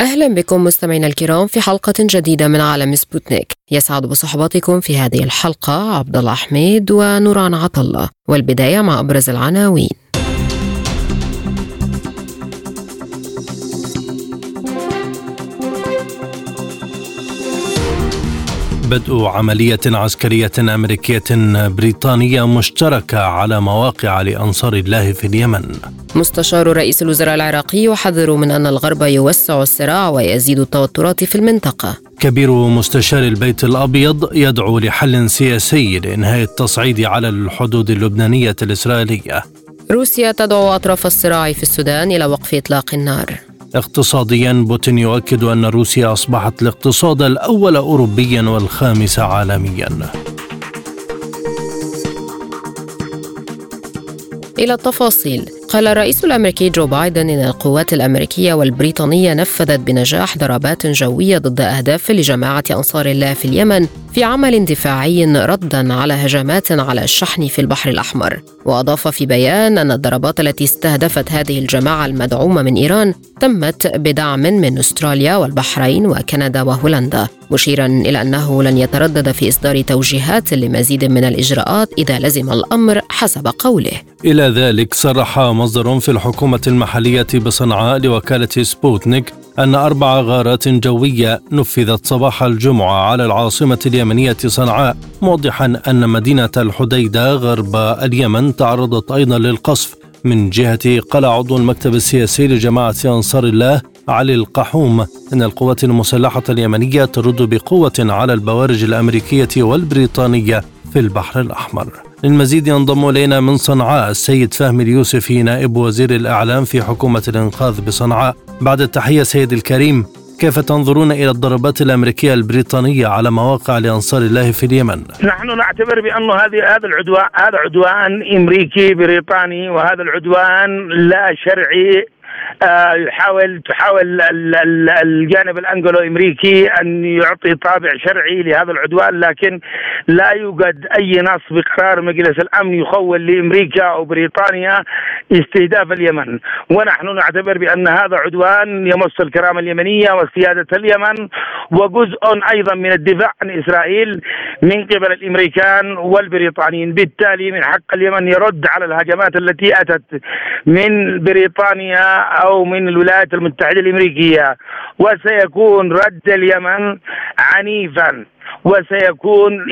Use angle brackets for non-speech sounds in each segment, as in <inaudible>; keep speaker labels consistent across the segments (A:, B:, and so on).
A: أهلا بكم مستمعينا الكرام في حلقة جديدة من عالم سبوتنيك. يسعد بصحبتكم في هذه الحلقة عبد الله حميد ونوران عطلة والبداية مع أبرز العناوين.
B: بدء عملية عسكرية أمريكية بريطانية مشتركة على مواقع لأنصار الله في اليمن.
A: مستشار رئيس الوزراء العراقي يحذر من أن الغرب يوسع الصراع ويزيد التوترات في المنطقة.
B: كبير مستشار البيت الأبيض يدعو لحل سياسي لإنهاء التصعيد على الحدود اللبنانية الإسرائيلية.
A: روسيا تدعو أطراف الصراع في السودان إلى وقف إطلاق النار.
B: اقتصاديا بوتين يؤكد أن روسيا أصبحت الاقتصاد الأول أوروبيا والخامس عالميا.
A: إلى التفاصيل قال الرئيس الأمريكي جو بايدن إن القوات الأمريكية والبريطانية نفذت بنجاح ضربات جوية ضد أهداف لجماعة أنصار الله في اليمن في عمل دفاعي ردا على هجمات على الشحن في البحر الأحمر وأضاف في بيان أن الضربات التي استهدفت هذه الجماعة المدعومة من إيران تمت بدعم من أستراليا والبحرين وكندا وهولندا مشيرا إلى أنه لن يتردد في إصدار توجيهات لمزيد من الإجراءات إذا لزم الأمر حسب قوله.
B: إلى ذلك صرح مصدر في الحكومة المحلية بصنعاء لوكالة سبوتنيك أن أربع غارات جوية نفذت صباح الجمعة على العاصمة اليمنية صنعاء موضحا أن مدينة الحديدة غرب اليمن تعرضت أيضا للقصف. من جهته قال عضو المكتب السياسي لجماعة أنصار الله علي القحوم أن القوات المسلحة اليمنية ترد بقوة على البوارج الأمريكية والبريطانية في البحر الأحمر. للمزيد ينضم إلينا من صنعاء السيد فهمي اليوسفي نائب وزير الإعلام في حكومة الإنقاذ بصنعاء بعد التحية سيد الكريم كيف تنظرون إلى الضربات الأمريكية البريطانية على مواقع لأنصار الله في اليمن؟
C: نحن نعتبر بأن هذه هذا العدوان هذا عدوان أمريكي بريطاني وهذا العدوان لا شرعي يحاول تحاول الجانب الانجلو امريكي أن يعطي طابع شرعي لهذا العدوان لكن لا يوجد أي نص بقرار مجلس الأمن يخول لأمريكا أو بريطانيا استهداف اليمن. ونحن نعتبر بأن هذا عدوان يمس الكرامة اليمنية وسيادة اليمن وجزء أيضا من الدفاع عن إسرائيل من قبل الأمريكان والبريطانيين. بالتالي من حق اليمن يرد على الهجمات التي أتت من بريطانيا أو من الولايات المتحدة الأمريكية وسيكون رد اليمن عنيفا وسيكون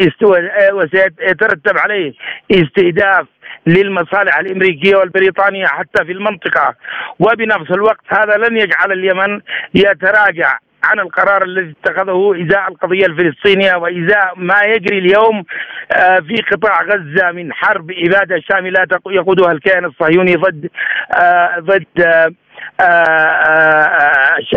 C: وسيترتب عليه استهداف للمصالح الأمريكية والبريطانية حتى في المنطقة. وبنفس الوقت هذا لن يجعل اليمن يتراجع عن القرار الذي اتخذه إزاء القضية الفلسطينية وإزاء ما يجري اليوم آه، في قطاع غزة من حرب إبادة شاملة يقودها الكيان الصهيوني ضد آه، ضد آه،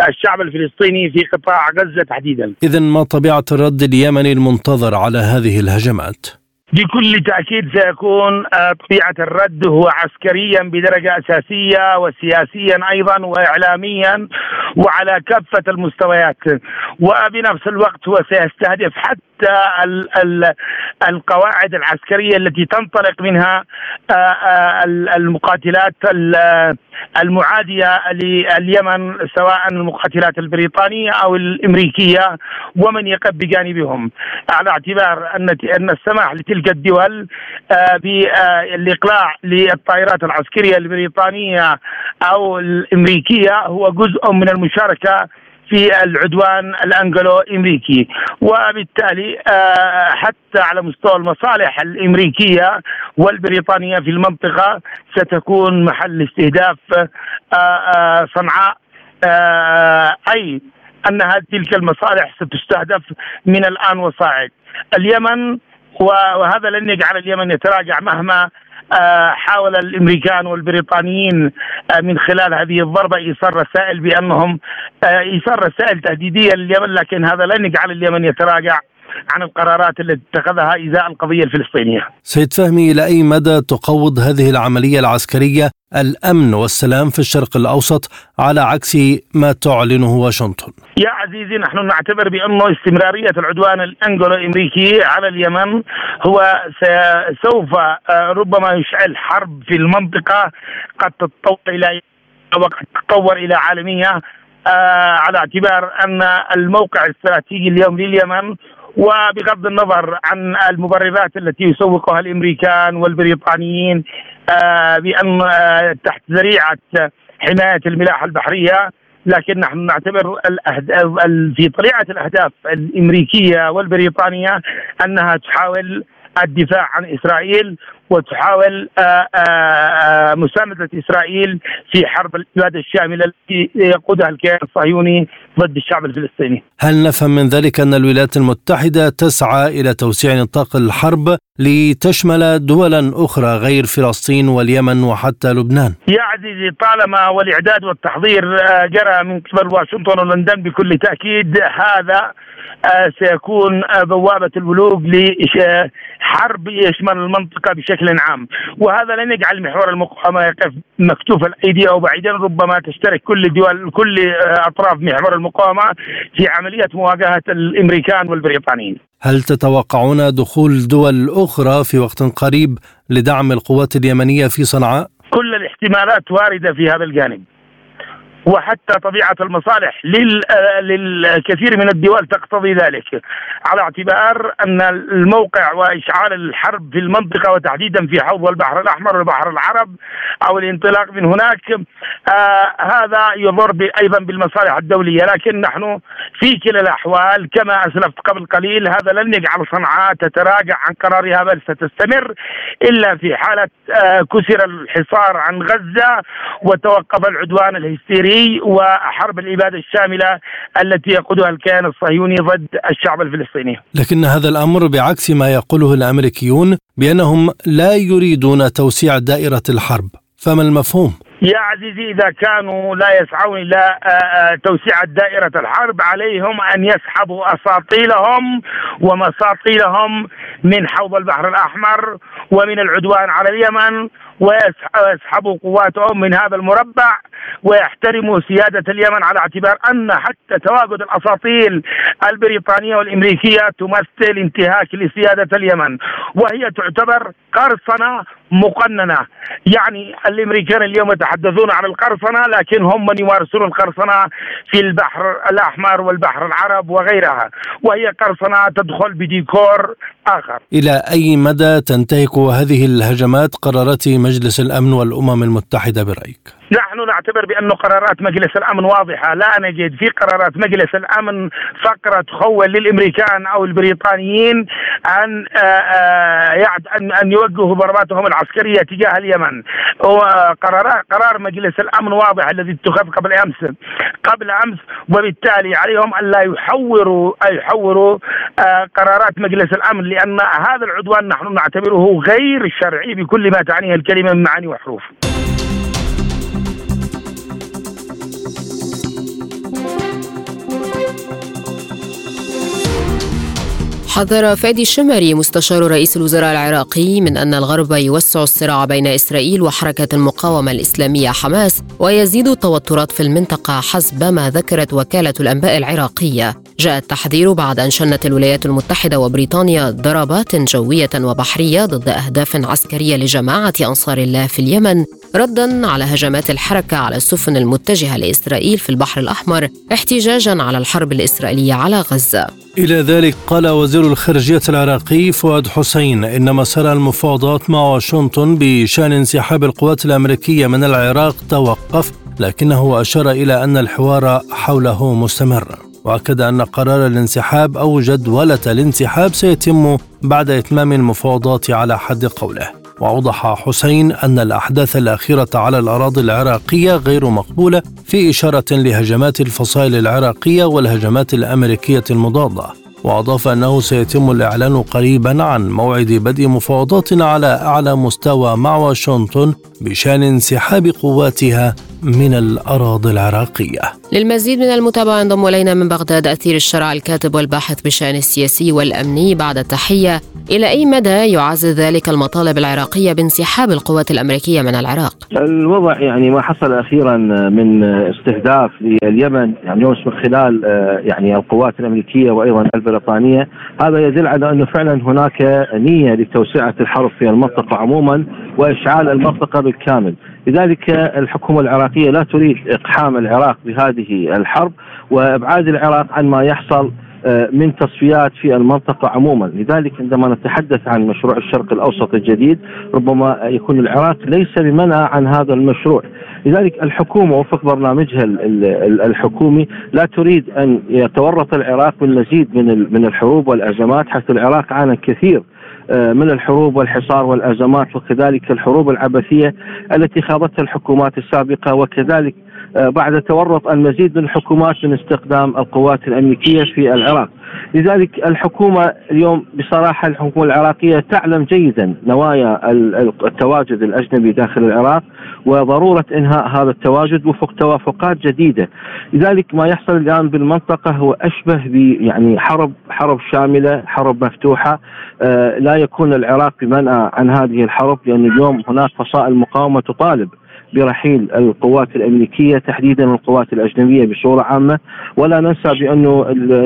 C: الشعب الفلسطيني في قطاع غزة تحديدا.
B: اذا ما طبيعة الرد اليمني المنتظر على هذه الهجمات؟
C: بكل تأكيد سيكون آه، طبيعة الرد هو عسكريا بدرجة أساسية وسياسيا أيضا وإعلاميا وعلى كافة المستويات. وبنفس الوقت هو سيستهدف حتى القواعد العسكرية التي تنطلق منها آه، آه، المقاتلات المعادية لليمن سواء المقاتلات البريطانية أو الأمريكية ومن يقف بجانبهم. على اعتبار أن أن السماح لتلك الدول آه، بالإقلاع للطائرات العسكرية البريطانية أو الأمريكية. هو جزء من المشاركة في العدوان الانجلو امريكي وبالتالي آه، حتى على مستوى المصالح الأمريكية والبريطانية في المنطقة ستكون محل استهداف آه، آه، صنعاء أي أن تلك المصالح ستستهدف من الآن وصاعد. اليمن وهذا لن يجعل اليمن يتراجع مهما آه، حاول الأمريكان والبريطانيين آه، من خلال هذه الضربة إيصال رسائل بأنهم آه، إيصال رسائل تهديدية لليمن لكن هذا لن يجعل اليمن يتراجع. عن القرارات التي اتخذها إزاء القضية الفلسطينية.
B: سيد فهمي إلى أي مدى تقوض هذه العملية العسكرية الأمن والسلام في الشرق الأوسط على عكس ما تعلنه واشنطن؟
C: يا عزيزي نحن نعتبر بانه استمرارية العدوان الانجلو امريكي على اليمن هو سوف آه، ربما يشعل حرب في المنطقة قد تتطور إلى وقد تتطور إلى عالمية آه، على اعتبار أن الموقع الاستراتيجي اليوم لليمن وبغض النظر عن المبررات التي يسوقها الأمريكان والبريطانيين آه، بأن آه، تحت ذريعة حماية الملاحة البحرية لكن نحن نعتبر في طليعة الأهداف الأمريكية والبريطانية أنها تحاول الدفاع عن إسرائيل وتحاول آه، آه، آه، مساندة إسرائيل في حرب الإبادة الشاملة التي يقودها الكيان الصهيوني ضد الشعب الفلسطيني.
B: هل نفهم من ذلك أن الولايات المتحدة تسعى إلى توسيع نطاق الحرب لتشمل دولا أخرى غير فلسطين واليمن وحتى لبنان؟
C: يا عزيزي طالما والإعداد والتحضير جرى من قبل واشنطن ولندن بكل تأكيد هذا سيكون بوابة البلوغ لحرب يشمل المنطقة بشكل عام. وهذا لن يجعل محور المقاومة يقف مكتوف الأيدي أو بعيدا. ربما تشترك كل دول كل أطراف محور المقاومة في عملية مواجهة الأمريكان والبريطانيين.
B: هل تتوقعون دخول دول أخرى في وقت قريب لدعم القوات اليمنية في صنعاء؟
C: كل الاحتمالات واردة في هذا الجانب. وحتى طبيعة المصالح للكثير من الدول تقتضي ذلك على اعتبار أن الموقع وإشعال الحرب في المنطقة وتحديدا في حوض البحر الأحمر وبحر العرب أو الانطلاق من هناك آه هذا يضر أيضا بالمصالح الدولية لكن نحن في كلا الأحوال كما أسلفت قبل قليل هذا لن يجعل صنعاء تتراجع عن قرارها بل ستستمر إلا في حالة آه كسر الحصار عن غزة وتوقف العدوان الهستيري وحرب الإبادة الشاملة التي يقودها الكيان الصهيوني ضد الشعب الفلسطيني
B: لكن هذا الأمر بعكس ما يقوله الأمريكيون بأنهم لا يريدون توسيع دائرة الحرب فما المفهوم؟
C: يا عزيزي إذا كانوا لا يسعون إلى آه، آه، توسيع دائرة الحرب عليهم أن يسحبوا أساطيلهم ومساطيلهم من حوض البحر الأحمر ومن العدوان على اليمن ويسحبوا قواتهم من هذا المربع ويحترموا سيادة اليمن على اعتبار أن حتى تواجد الأساطيل البريطانية والأمريكية تمثل انتهاك لسيادة اليمن. وهي تعتبر قرصنة مقننة. يعني الأمريكان اليوم يتحدثون عن القرصنة لكن هم من يمارسون القرصنة في البحر الأحمر والبحر العرب وغيرها. وهي قرصنة تدخل بديكور آخر.
B: إلى أي مدى تنتهك هذه الهجمات قرارات مجلس الأمن والأمم المتحدة برأيك؟
C: نحن نعتبر بأن قرارات مجلس الأمن واضحة. لا نجد في قرارات مجلس الأمن فقرة تخول للأمريكان أو البريطانيين أن آه، آه، أن أن يوجهوا ضرباتهم العسكرية تجاه اليمن. وقرار قرار مجلس الأمن واضح الذي اتخذ قبل أمس قبل أمس وبالتالي عليهم أن لا يحوروا يحوروا آه، قرارات مجلس الأمن لأن هذا العدوان نحن نعتبره غير شرعي بكل ما تعنيه الكلمة من معاني وحروف.
A: حذر فادي الشمري مستشار رئيس الوزراء العراقي من أن الغرب يوسع الصراع بين إسرائيل وحركة المقاومة الإسلامية حماس ويزيد التوترات في المنطقة حسب ما ذكرت وكالة الأنباء العراقية. جاء التحذير بعد أن شنت الولايات المتحدة وبريطانيا ضربات جوية وبحرية ضد أهداف عسكرية لجماعة أنصار الله في اليمن ردا على هجمات الحركة على السفن المتجهة لإسرائيل في البحر الأحمر احتجاجا على الحرب الإسرائيلية على غزة.
B: إلى ذلك قال وزير الخارجية العراقي فؤاد حسين إن مسار المفاوضات مع واشنطن بشأن انسحاب القوات الأمريكية من العراق توقف لكنه أشار إلى أن الحوار حوله مستمر. وأكد أن قرار الانسحاب أو جدولة الانسحاب سيتم بعد إتمام المفاوضات على حد قوله. وأوضح حسين أن الأحداث الأخيرة على الأراضي العراقية غير مقبولة في إشارة لهجمات الفصائل العراقية والهجمات الأمريكية المضادة وأضاف أنه سيتم الإعلان قريبا عن موعد بدء مفاوضات على أعلى مستوى مع واشنطن بشأن انسحاب قواتها من الأراضي العراقية.
A: للمزيد من المتابعة انضم إلينا من بغداد أثير الشرع الكاتب والباحث بالشأن السياسي والأمني بعد التحية. إلى أي مدى يعزز ذلك المطالب العراقية بانسحاب القوات الأمريكية من العراق؟
D: الوضع يعني ما حصل أخيرا من استهداف لليمن يعني من خلال يعني القوات الأمريكية وأيضا البريطانية. هذا يدل على أنه فعلا هناك نية لتوسعة الحرب في المنطقة عموما وإشعال المنطقة بالكامل. لذلك الحكومة العراقية لا تريد إقحام العراق بهذه الحرب وإبعاد العراق عن ما يحصل آه، من تصفيات في المنطقة عموما. لذلك عندما نتحدث عن مشروع الشرق الأوسط الجديد ربما يكون العراق ليس بمنع عن هذا المشروع. لذلك الحكومة وفق برنامجها الحكومي لا تريد أن يتورط العراق بالمزيد من من الحروب والأزمات حيث العراق عانى كثير من الحروب والحصار والأزمات وكذلك الحروب العبثية التي خاضتها الحكومات السابقة وكذلك آه، بعد تورط المزيد من الحكومات من استخدام القوات الأمريكية في العراق. لذلك الحكومة اليوم بصراحة الحكومة العراقية تعلم جيدا نوايا التواجد الأجنبي داخل العراق وضرورة إنهاء هذا التواجد وفق توافقات جديدة. لذلك ما يحصل الآن بالمنطقة هو أشبه ب يعني حرب حرب شاملة، حرب مفتوحة آه، لا يكون العراق بمنأى عن هذه الحرب لأن اليوم هناك فصائل مقاومة تطالب برحيل القوات الأمريكية تحديدا القوات الأجنبية بصورة عامة. ولا ننسى بأنه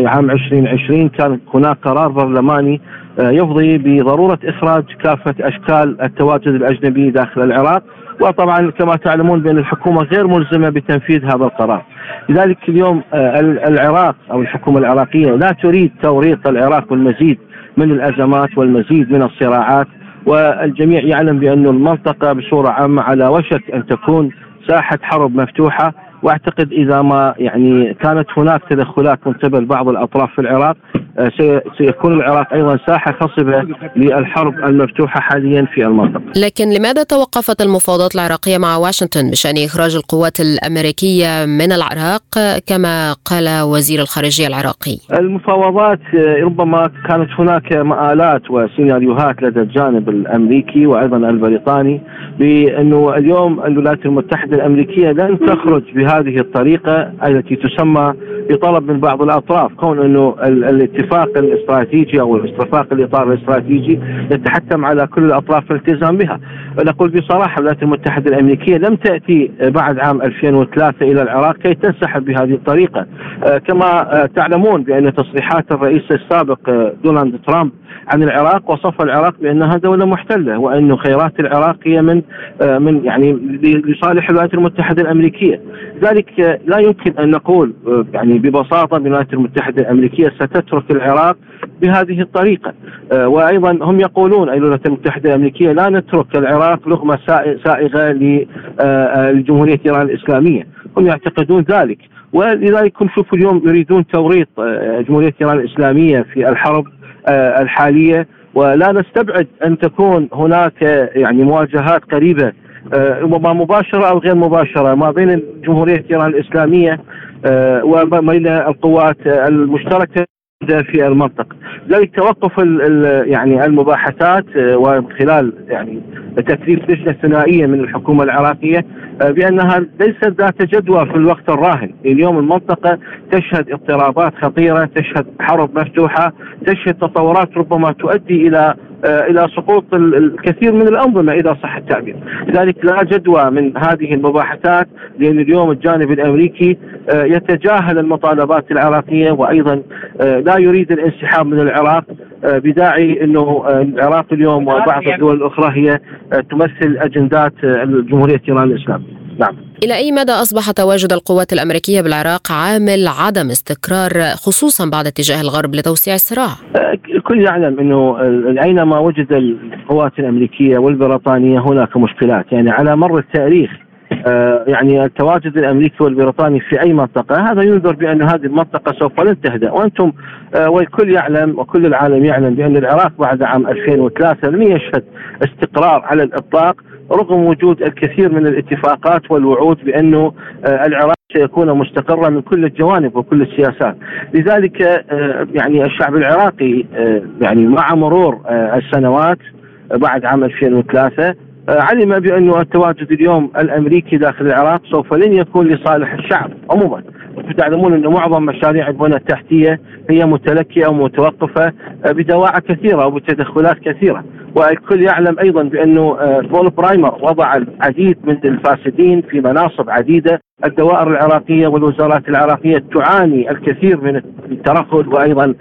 D: عام 2020 كان هناك قرار برلماني آه، يفضي بضرورة إخراج كافة أشكال التواجد الأجنبي داخل العراق. وطبعا كما تعلمون بأن الحكومة غير ملزمة بتنفيذ هذا القرار. لذلك اليوم آه، العراق أو الحكومة العراقية لا تريد توريط العراق بالمزيد من الأزمات والمزيد من الصراعات. والجميع يعلم بأن المنطقة بصورة عامة على وشك أن تكون ساحة حرب مفتوحة وأعتقد إذا ما يعني كانت هناك تدخلات من قبل بعض الأطراف في العراق آه، سيكون العراق أيضا ساحة خصبة للحرب المفتوحة حاليا في المنطقة.
A: لكن لماذا توقفت المفاوضات العراقية مع واشنطن بشأن إخراج القوات الأمريكية من العراق كما قال وزير الخارجية العراقي؟
D: المفاوضات آه، ربما كانت هناك مآلات وسيناريوهات لدى الجانب الأمريكي وأيضا البريطاني بأنه اليوم الولايات المتحدة الأمريكية لن تخرج بهذه الطريقة التي تسمى بطلب من بعض الأطراف كون أنه الاتفاق الاستراتيجي أو الاتفاق الإطار الاستراتيجي يتحتم على كل الأطراف الالتزام بها. نقول بصراحة الولايات المتحدة الأمريكية لم تأتي بعد عام 2003 إلى العراق كي تنسحب بهذه الطريقة. آه، كما آه، تعلمون بأن تصريحات الرئيس السابق آه، دونالد ترامب عن العراق وصف العراق بأنها دولة محتلة وانه خيرات العراق هي من من يعني لصالح الولايات المتحدة الأمريكية. ذلك لا يمكن أن نقول يعني ببساطة الولايات المتحدة الأمريكية ستترك العراق بهذه الطريقة. وأيضا هم يقولون الولايات المتحدة الأمريكية لا نترك العراق لغمه سائغة لجمهورية إيران الإسلامية. هم يعتقدون ذلك. ولذلك هم شوفوا اليوم يريدون توريط آه، جمهورية إيران الإسلامية في الحرب آه، الحالية. ولا نستبعد أن تكون هناك يعني مواجهات قريبة ربما مباشرة أو غير مباشرة. ما بين جمهوريه ايران الإسلامية وبين القوات المشتركة في المنطقة. لذلك توقف ال ال يعني المباحثات آه، ومن خلال يعني تكليف لجنة ثنائية من الحكومة العراقية آه، بأنها ليست ذات جدوى في الوقت الراهن. اليوم المنطقة تشهد اضطرابات خطيرة تشهد حرب مفتوحة تشهد تطورات ربما تؤدي إلى آه، إلى سقوط الكثير من الأنظمة إذا صح التعبير، لذلك لا جدوى من هذه المباحثات لأن اليوم الجانب الأمريكي آه، يتجاهل المطالبات العراقية وأيضا آه، لا يريد الانسحاب من العراق بداعي إنه العراق اليوم وبعض الدول الأخرى هي تمثل أجندات الجمهورية ايران الإسلامية. نعم
A: إلى أي مدى أصبح تواجد القوات الأمريكية بالعراق عامل عدم استقرار خصوصا بعد اتجاه الغرب لتوسيع الصراع؟
D: الكل يعلم أنه أينما وجد القوات الأمريكية والبريطانية هناك مشكلات. يعني على مر التاريخ آه، يعني التواجد الأمريكي والبريطاني في أي منطقة هذا ينذر بأن هذه المنطقة سوف لن تهدأ. وأنتم آه، والكل يعلم وكل العالم يعلم بأن العراق بعد عام 2003 لم يشهد استقرار على الإطلاق. رغم وجود الكثير من الاتفاقات والوعود بأنه آه، العراق سيكون مستقرا من كل الجوانب وكل السياسات. لذلك يعني الشعب العراقي يعني مع مرور السنوات بعد عام 2003 علم بأنه التواجد اليوم الأمريكي داخل العراق سوف لن يكون لصالح الشعب عموما. تعلمون أن معظم مشاريع البنى التحتية هي متلكئة ومتوقفة بدواعي كثيرة وبتدخلات كثيرة. والكل يعلم أيضا بأنه بول برايمر وضع العديد من الفاسدين في مناصب عديدة. الدوائر العراقية والوزارات العراقية تعاني الكثير من الترهل وأيضا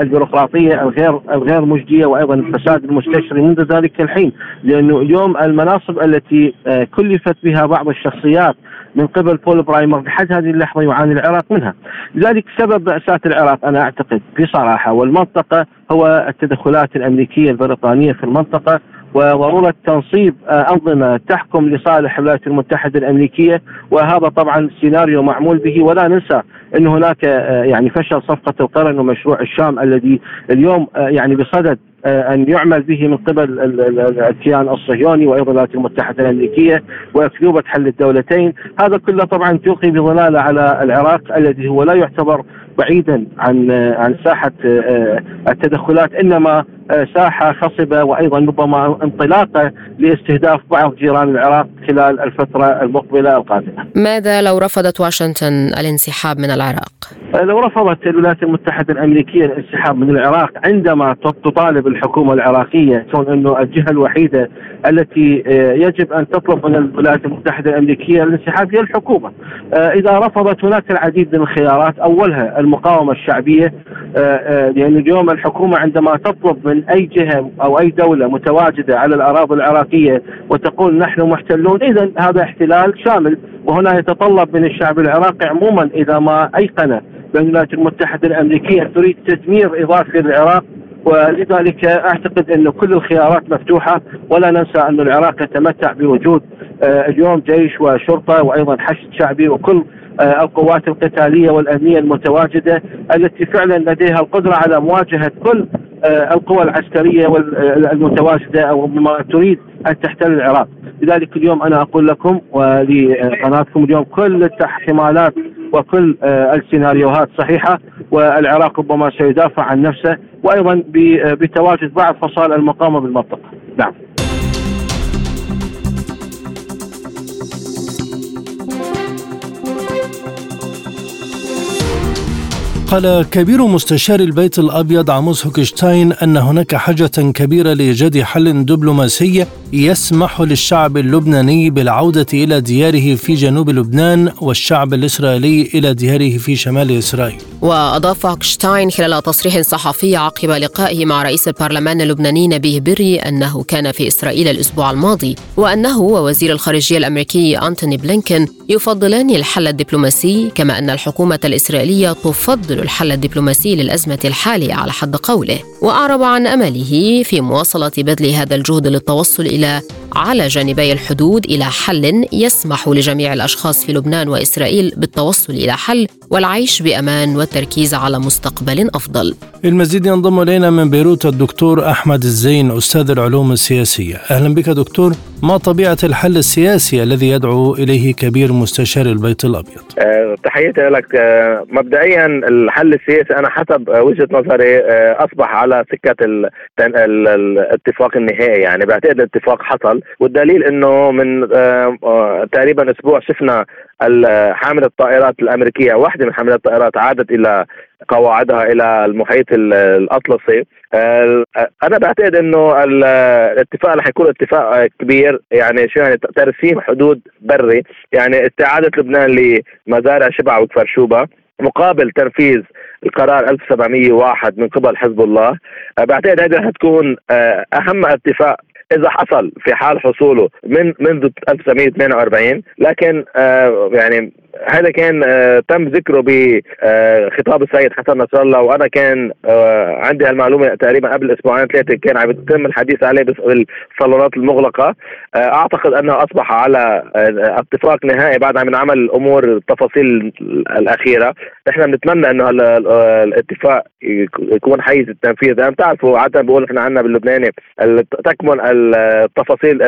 D: البيروقراطية الغير الغير مجدية وأيضا الفساد المستشري منذ ذلك الحين. لأنه اليوم المناصب التي كلفت بها بعض الشخصيات من قبل بول برايمر لحد هذه اللحظة يعاني العراق منها. لذلك سبب مأساة العراق أنا أعتقد بصراحة والمنطقة هو التدخلات الأمريكية البريطانية في المنطقة وضروره تنصيب أنظمة تحكم لصالح الولايات المتحدة الأمريكية وهذا طبعا سيناريو معمول به ولا ننسى إن هناك يعني فشل صفقة القرن ومشروع الشام الذي اليوم يعني بصدد أن يعمل به من قبل الكيان الصهيوني وأيضا الولايات المتحدة الأمريكية واكذوبه حل الدولتين، هذا كله طبعا تلقي بظلاله على العراق الذي هو لا يعتبر بعيدا عن عن ساحة التدخلات إنما ساحة خصبة وأيضا ربما انطلاقة لاستهداف بعض جيران العراق خلال الفترة المقبلة القادمة.
A: ماذا لو رفضت واشنطن الانسحاب من العراق؟
D: لو رفضت الولايات المتحدة الأمريكية الانسحاب من العراق عندما تطالب الحكومة العراقية كون أنه الجهة الوحيدة التي يجب أن تطلب من الولايات المتحدة الأمريكية الانسحاب هي الحكومة. إذا رفضت هناك العديد من الخيارات أولها المقاومة الشعبية لأن اليوم الحكومة عندما تطلب من أي جهة أو أي دولة متواجدة على الأراضي العراقية وتقول نحن محتلون اذا هذا احتلال شامل وهنا يتطلب من الشعب العراقي عموما إذا ما أيقن بأن الولايات المتحدة الأمريكية تريد تدمير إضافي للعراق ولذلك أعتقد انه كل الخيارات مفتوحة. ولا ننسى أن العراق يتمتع بوجود اليوم جيش وشرطة وأيضا حشد شعبي وكل القوات القتالية والأمنية المتواجدة التي فعلا لديها القدرة على مواجهة كل القوى العسكرية المتواجده أو ما تريد أن تحتل العراق، لذلك اليوم أنا أقول لكم ولقناتكم اليوم كل الاحتمالات وكل السيناريوهات صحيحة والعراق ربما سيدافع عن نفسه وأيضا بتواجد بعض فصائل المقاومة بالمنطقة. نعم.
B: قال كبير مستشار البيت الأبيض عاموس هوكشتاين أن هناك حاجة كبيرة لإيجاد حل دبلوماسي يسمح للشعب اللبناني بالعودة إلى دياره في جنوب لبنان والشعب الإسرائيلي إلى دياره في شمال إسرائيل.
A: وأضاف هوكشتاين خلال تصريح صحفي عقب لقائه مع رئيس البرلمان اللبناني نبيه بري أنه كان في إسرائيل الأسبوع الماضي وأنه ووزير الخارجية الأمريكي أنتوني بلينكن يفضلان الحل الدبلوماسي كما أن الحكومة الإسرائيلية تفضل الحل الدبلوماسي للأزمة الحالية على حد قوله وأعرب عن امله في مواصلة بذل هذا الجهد للتوصل إلى على جانبي الحدود إلى حل يسمح لجميع الأشخاص في لبنان وإسرائيل بالتوصل إلى حل والعيش بأمان والتركيز على مستقبل أفضل.
B: المزيد ينضم إلينا من بيروت الدكتور أحمد الزين أستاذ العلوم السياسية. أهلا بك دكتور. ما طبيعة الحل السياسي الذي يدعو إليه كبير مستشار البيت الأبيض؟
E: أه تحياتي لك. أه مبدئيا الحل السياسي أنا حسب وجهة نظري أه أصبح على سكة الاتفاق النهائي يعني. بعتقد الاتفاق حصل. والدليل إنه من تقريبا أسبوع شفنا حامله الطائرات الأمريكية واحدة من حاملات الطائرات عادت إلى قواعدها إلى المحيط الأطلسي. أنا بعتقد إنه الاتفاق رح يكون اتفاق كبير. يعني شو يعني ترسيم حدود بري. يعني استعاده لبنان لمزارع شبع وكفر شوبة مقابل تنفيذ القرار 1701 من قبل حزب الله. بعتقد هذه رح تكون أهم اتفاق إذا حصل في حال حصوله من منذ 1948 لكن آه يعني هذا كان آه تم ذكره بخطاب السيد حسن نصر الله وأنا كان آه عندي هالمعلومة تقريبا قبل أسبوعين ثلاثة كان عم يتم الحديث عليه بالصالونات المغلقة. أعتقد انه أصبح على اتفاق نهائي بعد عم نعمل الأمور التفاصيل الأخيرة. نحن بنتمنى إنه الاتفاق يكون حيز التنفيذ. لأن بتعرفوا عادة بقول إحنا عندنا باللبناني تكمن التفاصيل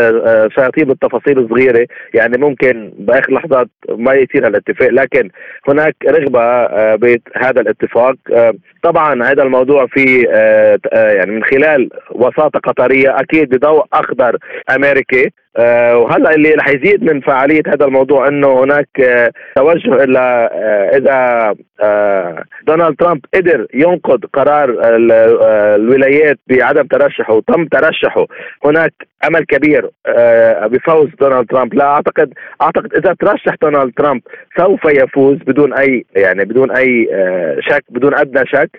E: شياطين التفاصيل الصغيرة. يعني ممكن بآخر لحظات ما يصير الاتفاق لكن هناك رغبة بهذا الاتفاق. طبعا هذا الموضوع في يعني من خلال وساطة قطرية أكيد بضوء أخضر أمريكي. آه، وهلا اللي رح يزيد من فعالية هذا الموضوع إنه هناك آه، توجه إلى إذا دونالد ترامب قدر ينقض قرار الولايات بعدم ترشحه وتم ترشحه. هناك أمل كبير بفوز دونالد ترامب لا أعتقد أعتقد إذا ترشح دونالد ترامب سوف يفوز بدون أي يعني بدون أي شك بدون أدنى شك.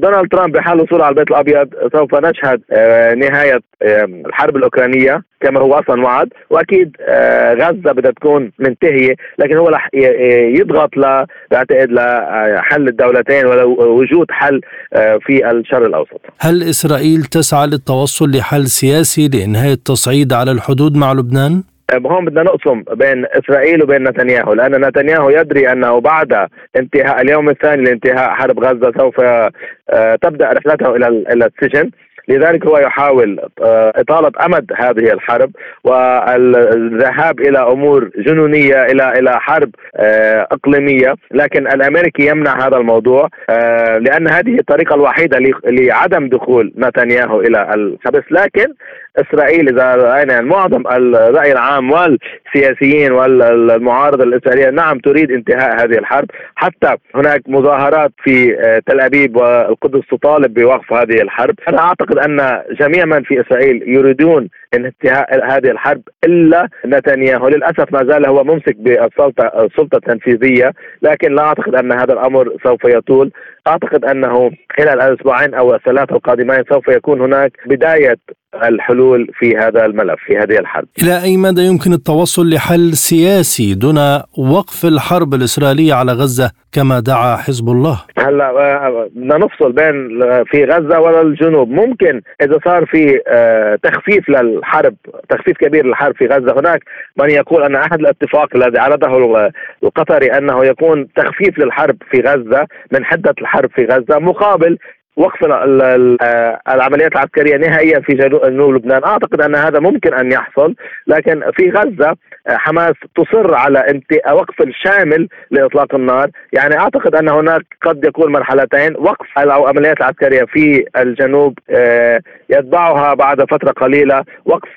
E: دونالد ترامب بحال وصوله على البيت الأبيض سوف نشهد نهاية الحرب الأوكرانية كما هو أصلا وعد وأكيد آه، غزة بدها تكون منتهية لكن هو رح يضغط ل بعتقد لحل الدولتين ووجود حل آه، في الشرق الأوسط.
B: هل إسرائيل تسعى للتوصل لحل سياسي لإنهاء التصعيد على الحدود مع لبنان؟
E: آه، هون بدنا نقسم بين إسرائيل وبين نتنياهو لأن نتنياهو يدري أنه بعد انتهاء اليوم الثاني لانتهاء حرب غزة سوف تبدأ رحلته إلى إلى السجن لذلك هو يحاول آه، إطالة أمد هذه الحرب والذهاب إلى أمور جنونية إلى إلى حرب آه، إقليمية. لكن الأمريكي يمنع هذا الموضوع آه، لأن هذه الطريقة الوحيدة لعدم دخول نتنياهو إلى الحبس لكن إسرائيل إذا رأينا يعني معظم الرأي العام والسياسيين والمعارضة الإسرائيلية نعم تريد انتهاء هذه الحرب. حتى هناك مظاهرات في تل أبيب والقدس تطالب بوقف هذه الحرب. أنا أعتقد أن جميع من في إسرائيل يريدون انتهاء هذه الحرب إلا نتنياهو. للأسف ما زال هو ممسك بالسلطة السلطه التنفيذيه لكن لا أعتقد أن هذا الأمر سوف يطول. أعتقد أنه خلال الاسبوعين أو الثلاثة القادمين سوف يكون هناك بداية الحلول في هذا الملف في هذه الحرب.
B: إلى أي مدى يمكن التوصل لحل سياسي دون وقف الحرب الإسرائيلية على غزة كما دعا حزب الله؟
E: هلا آه، بدنا نفصل بين آه، في غزة والجنوب، ممكن إذا صار في آه، تخفيف للحرب، تخفيف كبير للحرب في غزة، هناك من يقول أن أحد الاتفاق الذي عرضه القطري أنه يكون تخفيف للحرب في غزة من حدة الحرب في غزة مقابل وقف العمليات العسكرية نهائيا في جنوب لبنان. أعتقد أن هذا ممكن أن يحصل لكن في غزة حماس تصر على وقف الشامل لإطلاق النار. يعني أعتقد أن هناك قد يكون مرحلتين وقف العمليات العسكرية في الجنوب آه، يتبعها بعد فترة قليلة وقف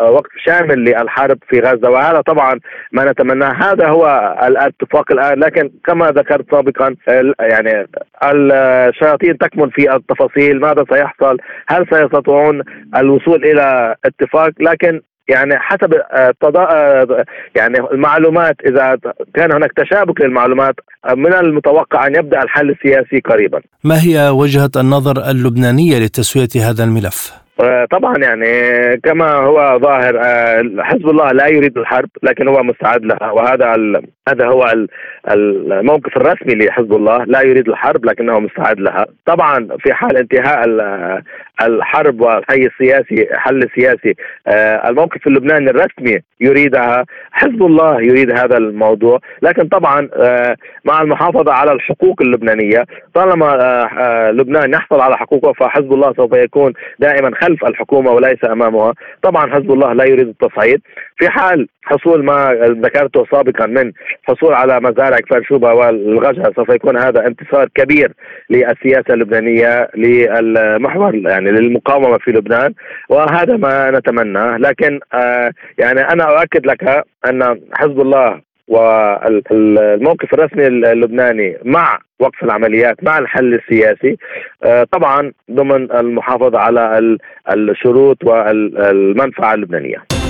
E: وقف شامل للحرب في غزة. وهذا طبعا ما نتمناه. هذا هو الاتفاق الآن. لكن كما ذكرت سابقا يعني الشياطين تكمن في التفاصيل. ماذا سيحصل؟ هل سيستطيعون الوصول إلى اتفاق؟ لكن يعني حسب آه، آه، يعني المعلومات إذا كان هناك تشابك للمعلومات من المتوقع أن يبدأ الحل السياسي قريبا.
B: ما هي وجهة النظر اللبنانية لتسوية هذا الملف؟
E: آه، طبعا يعني كما هو ظاهر حزب الله لا يريد الحرب لكن هو مستعد لها وهذا هذا هو الموقف الرسمي لحزب الله لا يريد الحرب لكنه مستعد لها طبعا في حال انتهاء الحرب والحي السياسي حل سياسي آه، الموقف اللبناني الرسمي يريدها حزب الله يريد هذا الموضوع. لكن طبعا آه، مع المحافظة على الحقوق اللبنانية طالما آه، لبنان يحصل على حقوقه فحزب الله سوف يكون دائما خلف الحكومة وليس أمامها. طبعا حزب الله لا يريد التصعيد. في حال حصول ما ذكرته سابقا من حصول على مزارع كفر شوبة والغجر سوف يكون هذا انتصار كبير للسياسة اللبنانية للمحور يعني للمقاومة في لبنان وهذا ما نتمناه لكن آه يعني أنا أؤكد لك أن حزب الله والموقف الرسمي اللبناني مع وقف العمليات مع الحل السياسي آه، طبعا ضمن المحافظة على الشروط والمنفعة اللبنانية.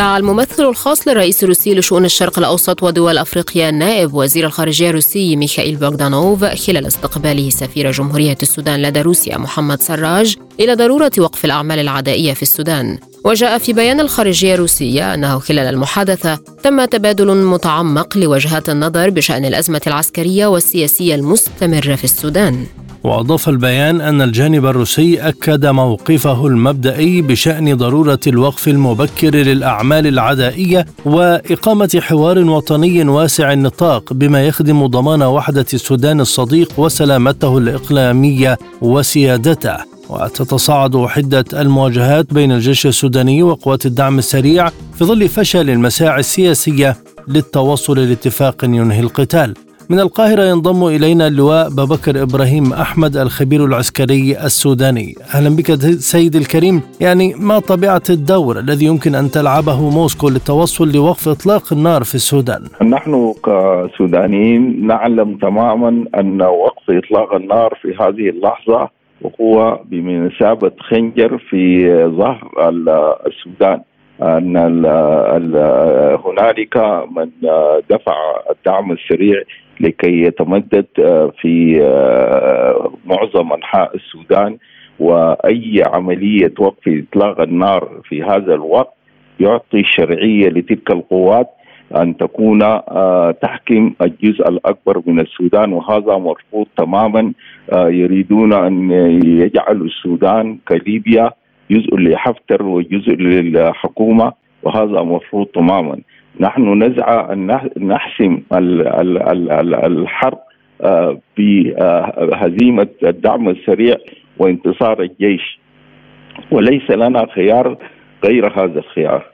A: دعا الممثل الخاص للرئيس الروسي لشؤون الشرق الأوسط ودول أفريقيا نائب وزير الخارجية الروسي ميخائيل بوغدانوف خلال استقباله سفير جمهورية السودان لدى روسيا محمد سراج إلى ضرورة وقف الأعمال العدائية في السودان. وجاء في بيان الخارجية الروسية أنه خلال المحادثة تم تبادل متعمق لوجهات النظر بشأن الأزمة العسكرية والسياسية المستمرة في السودان.
B: وأضاف البيان أن الجانب الروسي أكد موقفه المبدئي بشأن ضرورة الوقف المبكر للأعمال العدائية وإقامة حوار وطني واسع النطاق بما يخدم ضمان وحدة السودان الصديق وسلامته الإقليمية وسيادته. وتتصاعد حدة المواجهات بين الجيش السوداني وقوات الدعم السريع في ظل فشل المساعي السياسية للتوصل لاتفاق ينهي القتال. من القاهرة ينضم إلينا اللواء ببكر إبراهيم أحمد الخبير العسكري السوداني. أهلا بك سيد الكريم. يعني ما طبيعة الدور الذي يمكن أن تلعبه موسكو للتوصل لوقف إطلاق النار في السودان؟
F: نحن كسودانيين نعلم تماما أن وقف إطلاق النار في هذه اللحظة هو بمثابة خنجر في ظهر السودان. أن هنالك من دفع الدعم السريع لكي يتمدد في معظم أنحاء السودان وأي عملية وقف إطلاق النار في هذا الوقت يعطي الشرعية لتلك القوات أن تكون تحكم الجزء الأكبر من السودان وهذا مرفوض تماما. يريدون أن يجعلوا السودان كليبيا جزء لحفتر وجزء للحكومة وهذا مرفوض تماما. نحن نسعى أن نحسم الحرب آه، بهزيمه الدعم السريع وانتصار الجيش. وليس لنا خيار غير هذا الخيار.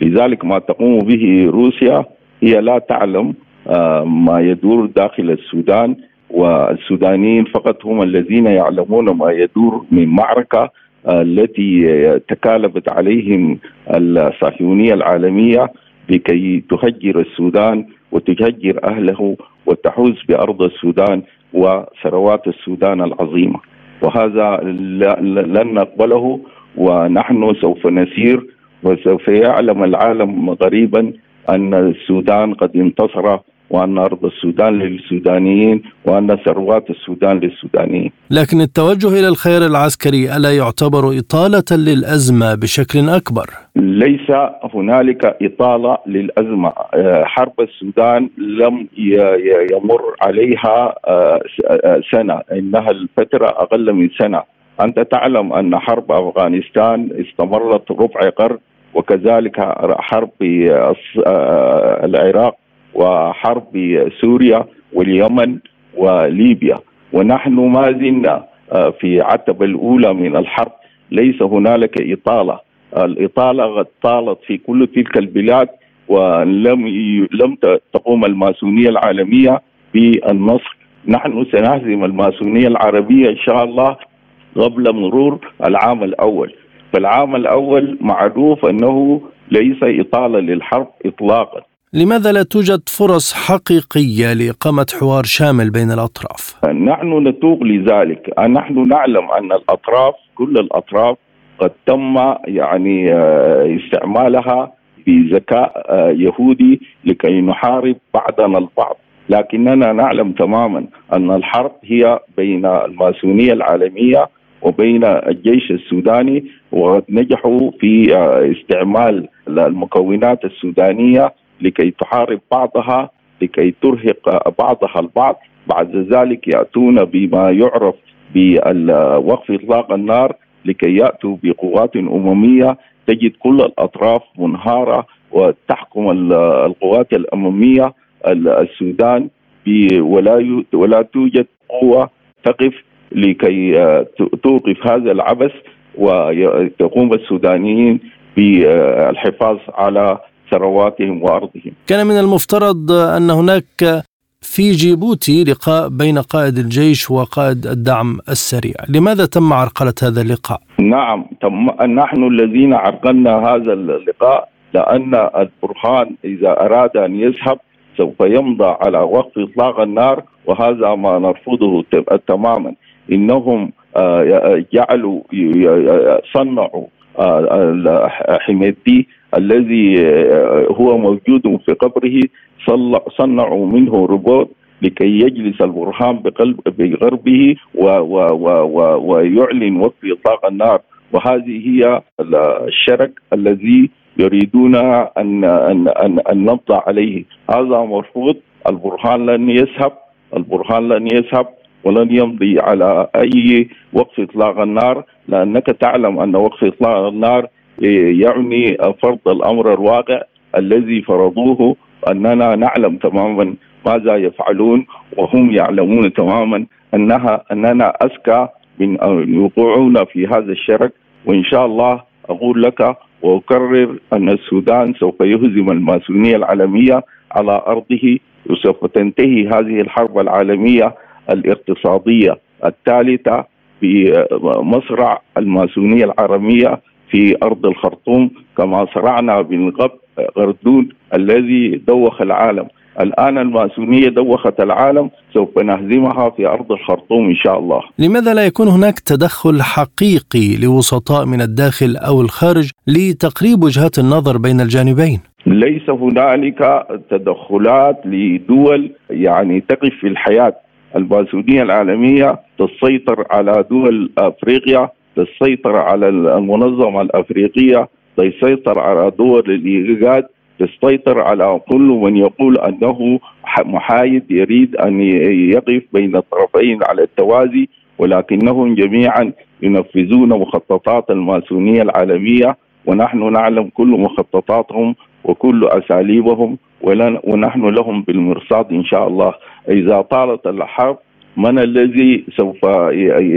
F: لذلك ما تقوم به روسيا هي لا تعلم آه، ما يدور داخل السودان والسودانيين فقط هم الذين يعلمون ما يدور من معركة التي تكالبت عليهم الصهيونية العالمية لكي تهجر السودان وتهجر أهله وتحوز بأرض السودان وثروات السودان العظيمة. وهذا لن نقبله ونحن سوف نسير وسوف يعلم العالم غريبا أن السودان قد انتصر وأن أرض السودان للسودانيين وأن ثروات السودان للسودانيين.
B: لكن التوجه إلى الخير العسكري ألا يعتبر إطالة للأزمة بشكل أكبر؟
F: ليس هنالك إطالة للأزمة. آه، حرب السودان لم يمر عليها آه، آه، سنة. إنها الفترة أقل من سنة. أنت تعلم أن حرب أفغانستان استمرت ربع قرن وكذلك حرب العراق وحرب سوريا واليمن وليبيا. ونحن ما زلنا آه، في عتبة الأولى من الحرب. ليس هنالك إطالة. الإطالة قد طالت في كل تلك البلاد ولم لم تقوم الماسونية العالمية بالنصر. نحن سنهزم الماسونية العربية إن شاء الله قبل مرور العام الأول. فالعام الأول معروف أنه ليس إطالة للحرب إطلاقا.
B: لماذا لا توجد فرص حقيقية لإقامة حوار شامل بين الأطراف؟
F: نحن نتوق لذلك نحن نعلم أن الأطراف كل الأطراف قد تم يعني آه، استعمالها بذكاء آه، يهودي لكي نحارب بعضنا البعض لكننا نعلم تماما أن الحرب هي بين الماسونية العالمية وبين الجيش السوداني ونجحوا في آه، استعمال المكونات السودانية لكي تحارب بعضها لكي ترهق بعضها البعض. بعد ذلك يأتون بما يعرف بوقف إطلاق النار لكي يأتوا بقوات أممية. تجد كل الأطراف منهارة وتحكم القوات الأممية السودان ولا ولا توجد قوة تقف لكي توقف هذا العبث وتقوم السودانيين بالحفاظ على ثرواتهم وأرضهم.
B: كان من المفترض أن هناك في جيبوتي لقاء بين قائد الجيش وقائد الدعم السريع، لماذا تم عرقلة هذا اللقاء؟
F: نعم تم نحن الذين عرقلنا هذا اللقاء لأن البرهان إذا أراد أن يذهب سوف يمضى على وقف إطلاق النار وهذا ما نرفضه تماما إنهم آه، جعلوا صنعوا آه، حميدتي الذي آه، هو موجود في قبره صنعوا منه روبوت لكي يجلس البرهان بقلب بغربه ويعلن وقف اطلاق النار. وهذه هي الشرك الذي يريدون ان ان ان, أن نبضى عليه. هذا مرفوض. البرهان لن يذهب البرهان لن يذهب ولن يمضي على أي وقف إطلاق النار. لأنك تعلم أن وقف إطلاق النار يعني فرض الأمر الواقع الذي فرضوه أننا نعلم تماما ماذا يفعلون وهم يعلمون تماما انها أننا اذكى من يوقعون في هذا الشرك. وإن شاء الله أقول لك وأكرر أن السودان سوف يهزم الماسونية العالمية على أرضه. وسوف تنتهي هذه الحرب العالمية الاقتصادية الثالثة في مصرع الماسونية العربية. في أرض الخرطوم كما صرعنا بالغب غردون الذي دوخ العالم. الآن الماسونية دوخت العالم سوف نهزمها في أرض الخرطوم إن شاء الله.
B: لماذا لا يكون هناك تدخل حقيقي لوسطاء من الداخل أو الخارج لتقريب وجهات النظر بين الجانبين؟
F: ليس هنالك تدخلات لدول يعني تقف في الحياة. الماسونية العالمية تسيطر على دول أفريقيا تسيطر على المنظمة الأفريقية تسيطر على دول الإيجاد تسيطر على كل من يقول أنه محايد يريد أن يقف بين الطرفين على التوازي ولكنهم جميعا ينفذون مخططات الماسونية العالمية ونحن نعلم كل مخططاتهم وكل أساليبهم ونحن لهم بالمرصاد إن شاء الله. إذا طالت الحرب من الذي سوف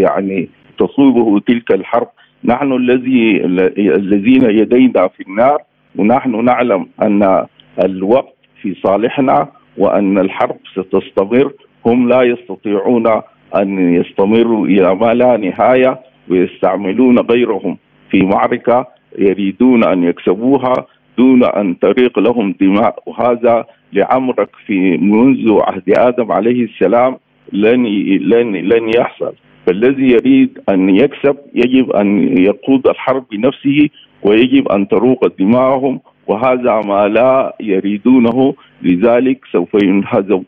F: يعني تصيبه تلك الحرب. نحن الذي الذين يدينا في النار ونحن نعلم أن الوقت في صالحنا وأن الحرب ستستمر. هم لا يستطيعون أن يستمروا إلى ما لا نهاية ويستعملون غيرهم في معركة يريدون أن يكسبوها دون أن تريق لهم دماء. وهذا لعمرك في منذ عهد آدم عليه السلام لن لن لن يحصل. فالذي يريد أن يكسب يجب أن يقود الحرب بنفسه ويجب أن تروق دماءهم وهذا ما لا يريدونه لذلك سوف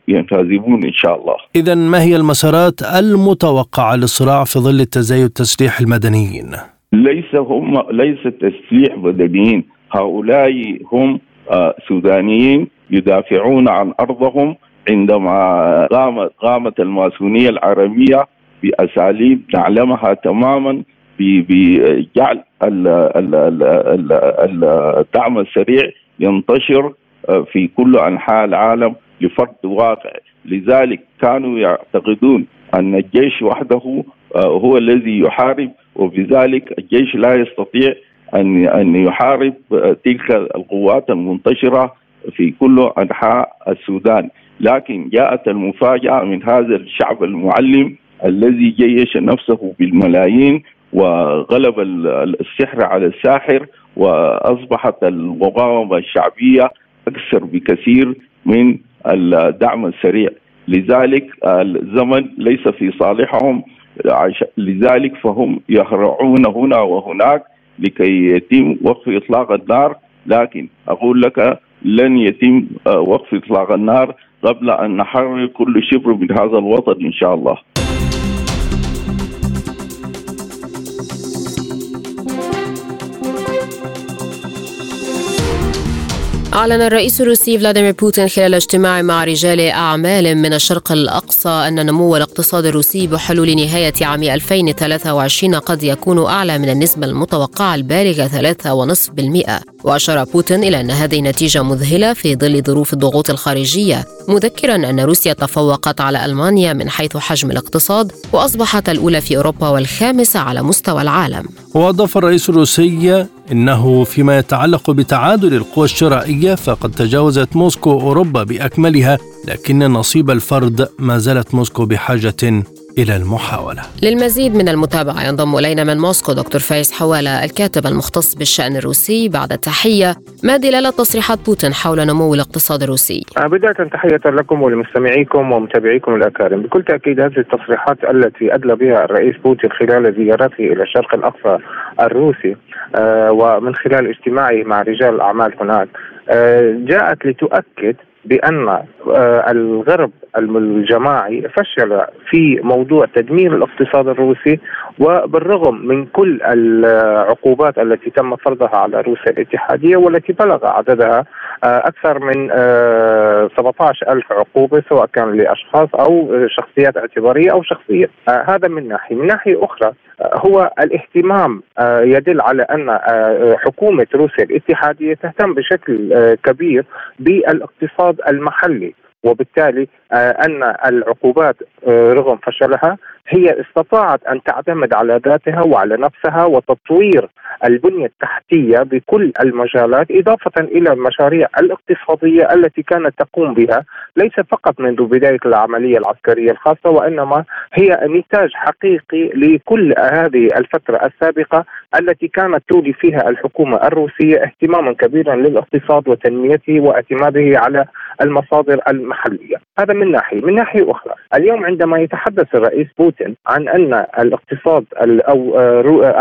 F: ينهزمون إن شاء الله.
B: اذا ما هي المسارات المتوقعة للصراع في ظل تزايد تسليح المدنيين؟
F: ليس هم ليس تسليح مدنيين، هؤلاء هم آه، سودانيين يدافعون عن أرضهم عندما قامت قامت الماسونية العربية بأساليب نعلمها تماما بجعل الدعم السريع ينتشر آه، في كل أنحاء العالم لفرض واقع. لذلك كانوا يعتقدون أن الجيش وحده آه، هو الذي يحارب وبذلك الجيش لا يستطيع أن أن يحارب آه، تلك القوات المنتشرة في كل أنحاء السودان. لكن جاءت المفاجأة من هذا الشعب المعلم الذي جيش نفسه بالملايين وغلب السحر على الساحر وأصبحت المقاومه الشعبية أكثر بكثير من الدعم السريع. لذلك الزمن ليس في صالحهم. لذلك فهم يهرعون هنا وهناك لكي يتم وقف إطلاق النار. لكن أقول لك لن يتم وقف إطلاق النار قبل أن نحرر كل شبر من هذا الوطن إن شاء الله.
A: أعلن الرئيس الروسي فلاديمير بوتين خلال اجتماع مع رجال أعمال من الشرق الأقصى أن نمو الاقتصاد الروسي بحلول نهاية عام 2023 قد يكون أعلى من النسبة المتوقعة البالغة 3.5% وأشار بوتين إلى أن هذه نتيجة مذهلة في ظل ظروف الضغوط الخارجية مذكرا أن روسيا تفوقت على ألمانيا من حيث حجم الاقتصاد وأصبحت الأولى في أوروبا والخامسة على مستوى العالم.
B: وأضاف الرئيس الروسي إنه فيما يتعلق بتعادل القوى الشرائية فقد تجاوزت موسكو أوروبا بأكملها لكن نصيب الفرد ما زالت موسكو بحاجة إلى المحاولة.
A: للمزيد من المتابعة ينضم إلينا من موسكو دكتور فايز حوالة الكاتب المختص بالشأن الروسي. بعد التحية ما دلالة تصريحات بوتين حول نمو الاقتصاد الروسي؟
G: آه، بداية تحية لكم ولمستمعيكم ومتابعيكم الأكارم. بكل تأكيد هذه التصريحات التي أدلى بها الرئيس بوتين خلال زيارته إلى الشرق الأقصى الروسي آه، ومن خلال اجتماعه مع رجال الأعمال هناك آه، جاءت لتؤكد بأن آه، الغرب الجماعي فشل في موضوع تدمير الاقتصاد الروسي وبالرغم من كل العقوبات التي تم فرضها على روسيا الاتحادية والتي بلغ عددها آه، أكثر من 17 آه، ألف عقوبة سواء كان لأشخاص أو شخصيات اعتبارية أو شخصية. هذا من ناحية. من ناحية أخرى هو الاهتمام يدل على أن حكومة روسيا الاتحادية تهتم بشكل كبير بالاقتصاد المحلي وبالتالي أن العقوبات رغم فشلها هي استطاعت أن تعتمد على ذاتها وعلى نفسها وتطوير البنية التحتية بكل المجالات إضافة إلى المشاريع الاقتصادية التي كانت تقوم بها ليس فقط منذ بداية العملية العسكرية الخاصة وإنما هي نتاج حقيقي لكل هذه الفترة السابقة التي كانت تولي فيها الحكومة الروسية اهتماما كبيرا للاقتصاد وتنميته واعتماده على المصادر المحلية، هذا من ناحية، من ناحية أخرى، اليوم عندما يتحدث الرئيس بوتين عن أن الاقتصاد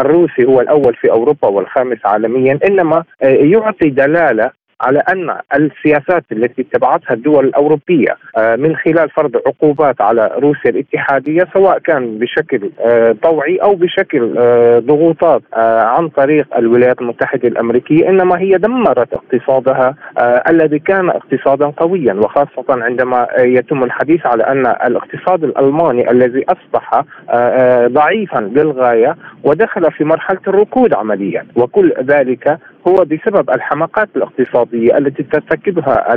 G: الروسي هو الأول في أوروبا والخامس عالميا، إنما يعطي دلالة على أن السياسات التي اتبعتها الدول الأوروبية آه، من خلال فرض عقوبات على روسيا الاتحادية سواء كان بشكل آه، طوعي أو بشكل آه، ضغوطات عن طريق الولايات المتحدة الأمريكية إنما هي دمرت اقتصادها الذي كان اقتصادا قويا وخاصة عندما يتم الحديث على أن الاقتصاد الألماني الذي أصبح ضعيفا للغايه ودخل في مرحلة الركود عمليا وكل ذلك هو بسبب الحماقات الاقتصادية التي ترتكبها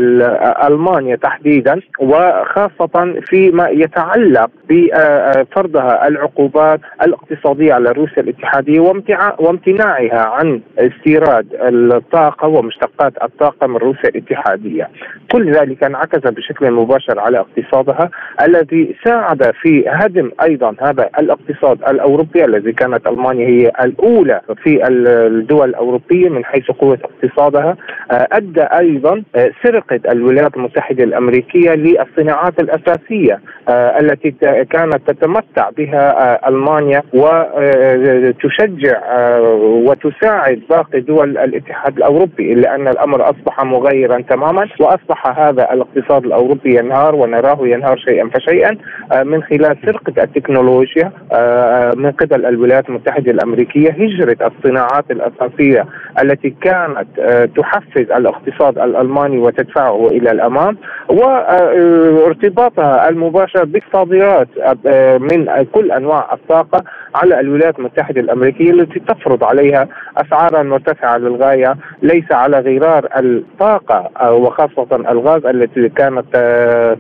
G: ألمانيا تحديدا وخاصة فيما يتعلق بفرضها العقوبات الاقتصادية على روسيا الاتحادية وامتناعها عن استيراد الطاقة ومشتقات الطاقة من روسيا الاتحادية. كل ذلك انعكس بشكل مباشر على اقتصادها الذي ساعد في هدم أيضا هذا الاقتصاد الأوروبي الذي كانت ألمانيا هي الأولى في الدول الأوروبية من حيث قوة اقتصادها. آه، أدى أيضا آه، سرقة الولايات المتحدة الأمريكية للصناعات الأساسية آه، التي كانت تتمتع بها ألمانيا وتشجع وتساعد باقي دول الاتحاد الأوروبي إلا أن الأمر أصبح مغيرا تماما وأصبح هذا الاقتصاد الأوروبي ينهار ونراه ينهار شيئا فشيئا من خلال سرقة التكنولوجيا من قبل الولايات المتحدة الأمريكية هجرة الصناعات الأساسية التي التي كانت آه، تحفز الاقتصاد الألماني وتدفعه إلى الأمام وارتباطها المباشر بالصادرات آه، من كل أنواع الطاقة على الولايات المتحدة الأمريكية التي تفرض عليها أسعارا مرتفعة للغاية ليس على غرار الطاقة آه، وخاصة الغاز التي كانت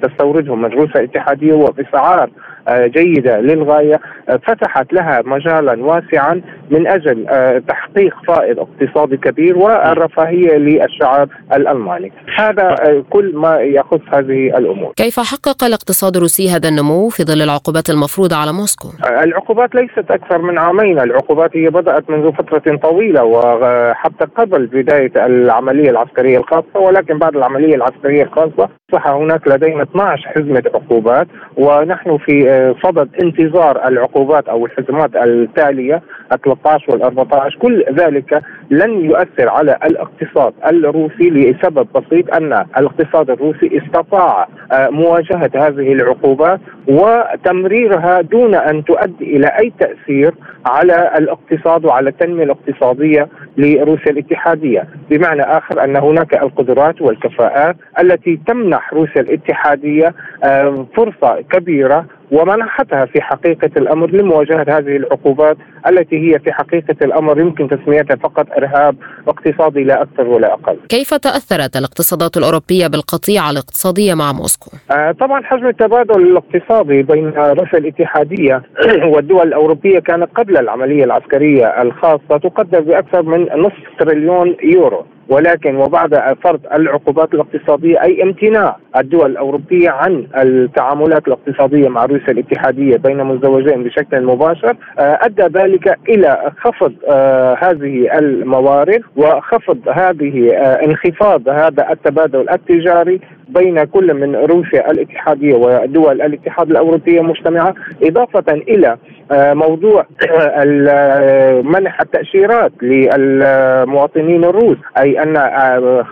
G: تستورده من روسيا الاتحاديه وباسعار جيدة للغاية. فتحت لها مجالا واسعا من أجل تحقيق فائض اقتصادي كبير والرفاهية للشعب الألماني. هذا كل ما يخص هذه الأمور.
A: كيف حقق الاقتصاد الروسي هذا النمو في ظل العقوبات المفروضة على موسكو؟
G: العقوبات ليست أكثر من عامين. العقوبات هي بدأت منذ فترة طويلة وحتى قبل بداية العملية العسكرية الخاصة ولكن بعد العملية العسكرية الخاصة اصبح هناك لدينا 12 حزمة عقوبات ونحن في صدد انتظار العقوبات أو الحزمات التالية ال 13 وال 14 كل ذلك لن يؤثر على الاقتصاد الروسي لسبب بسيط أن الاقتصاد الروسي استطاع آه، مواجهة هذه العقوبات وتمريرها دون أن تؤدي إلى أي تأثير على الاقتصاد وعلى التنمية الاقتصادية لروسيا الاتحادية، بمعنى آخر أن هناك القدرات والكفاءات التي تمنح روسيا الاتحادية آه، فرصة كبيرة ومنحتها في حقيقة الأمر لمواجهة هذه العقوبات التي هي في حقيقة الأمر يمكن تسميتها فقط إرهاب اقتصادي لا أكثر ولا أقل
A: كيف تأثرت الاقتصادات الأوروبية بالقطيعة الاقتصادية مع موسكو؟
G: آه طبعا حجم التبادل الاقتصادي بين روسيا الاتحادية <clears throat> والدول الأوروبية كان قبل العملية العسكرية الخاصة تقدر بأكثر من نصف تريليون يورو ولكن وبعد فرض العقوبات الاقتصادية أي امتناع الدول الأوروبية عن التعاملات الاقتصادية مع روسيا الاتحادية بين مزدوجين بشكل مباشر آه، أدى ذلك إلى خفض آه، هذه الموارد وخفض هذه آه، انخفاض هذا التبادل التجاري بين كل من روسيا الاتحادية ودول الاتحاد الأوروبية مجتمعة إضافة إلى موضوع منح التأشيرات للمواطنين الروس أي أن آه،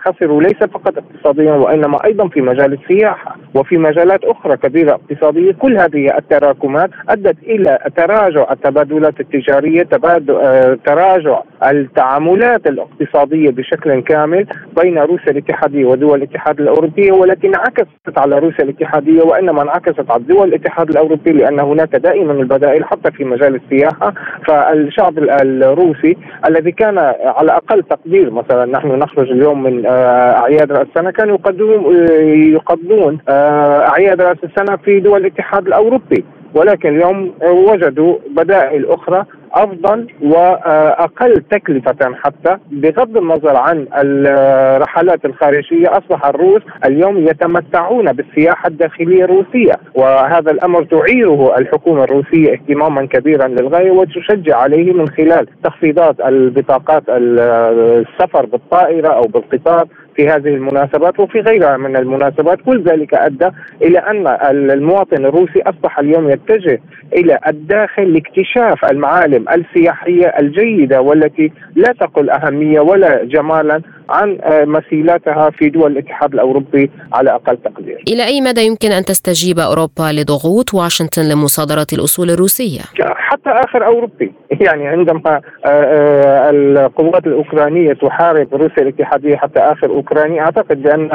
G: خسروا ليس فقط اقتصاديا وإنما أيضا في مجال السياحة وفي مجالات أخرى كبيرة اقتصادية. كل هذه التراكمات أدت إلى تراجع التبادلات التجارية آه، تراجع التعاملات الاقتصادية بشكل كامل بين روسيا الاتحادية ودول الاتحاد الاوروبي والتي انعكست على روسيا الاتحادية وإنما انعكست على دول الاتحاد الأوروبي لأن هناك دائما البدائل حتى في مجال السياحة. فالشعب الروسي الذي كان على أقل تقدير مثلا نحن نخرج اليوم من آه، أعياد رأس السنة كانوا يقدمون يقضون آه، أعياد رأس السنة في دول الاتحاد الأوروبي. ولكن اليوم وجدوا بدائل أخرى أفضل وأقل تكلفة حتى بغض النظر عن الرحلات الخارجية أصبح الروس اليوم يتمتعون بالسياحة الداخلية الروسية وهذا الأمر تعيره الحكومة الروسية اهتماما كبيرا للغاية وتشجع عليه من خلال تخفيضات البطاقات السفر بالطائرة أو بالقطار. في هذه المناسبات وفي غيرها من المناسبات كل ذلك أدى إلى أن المواطن الروسي أصبح اليوم يتجه إلى الداخل لاكتشاف المعالم السياحية الجيدة والتي لا تقل أهمية ولا جمالا عن مسيلاتها في دول الاتحاد الأوروبي على أقل تقدير.
A: إلى أي مدى يمكن أن تستجيب أوروبا لضغوط واشنطن لمصادرة الأصول الروسية؟
G: حتى آخر أوروبي، <laughs> يعني عندما آه، آه، القوات الأوكرانية تحارب روسيا الاتحادية حتى آخر أوكراني أعتقد بأن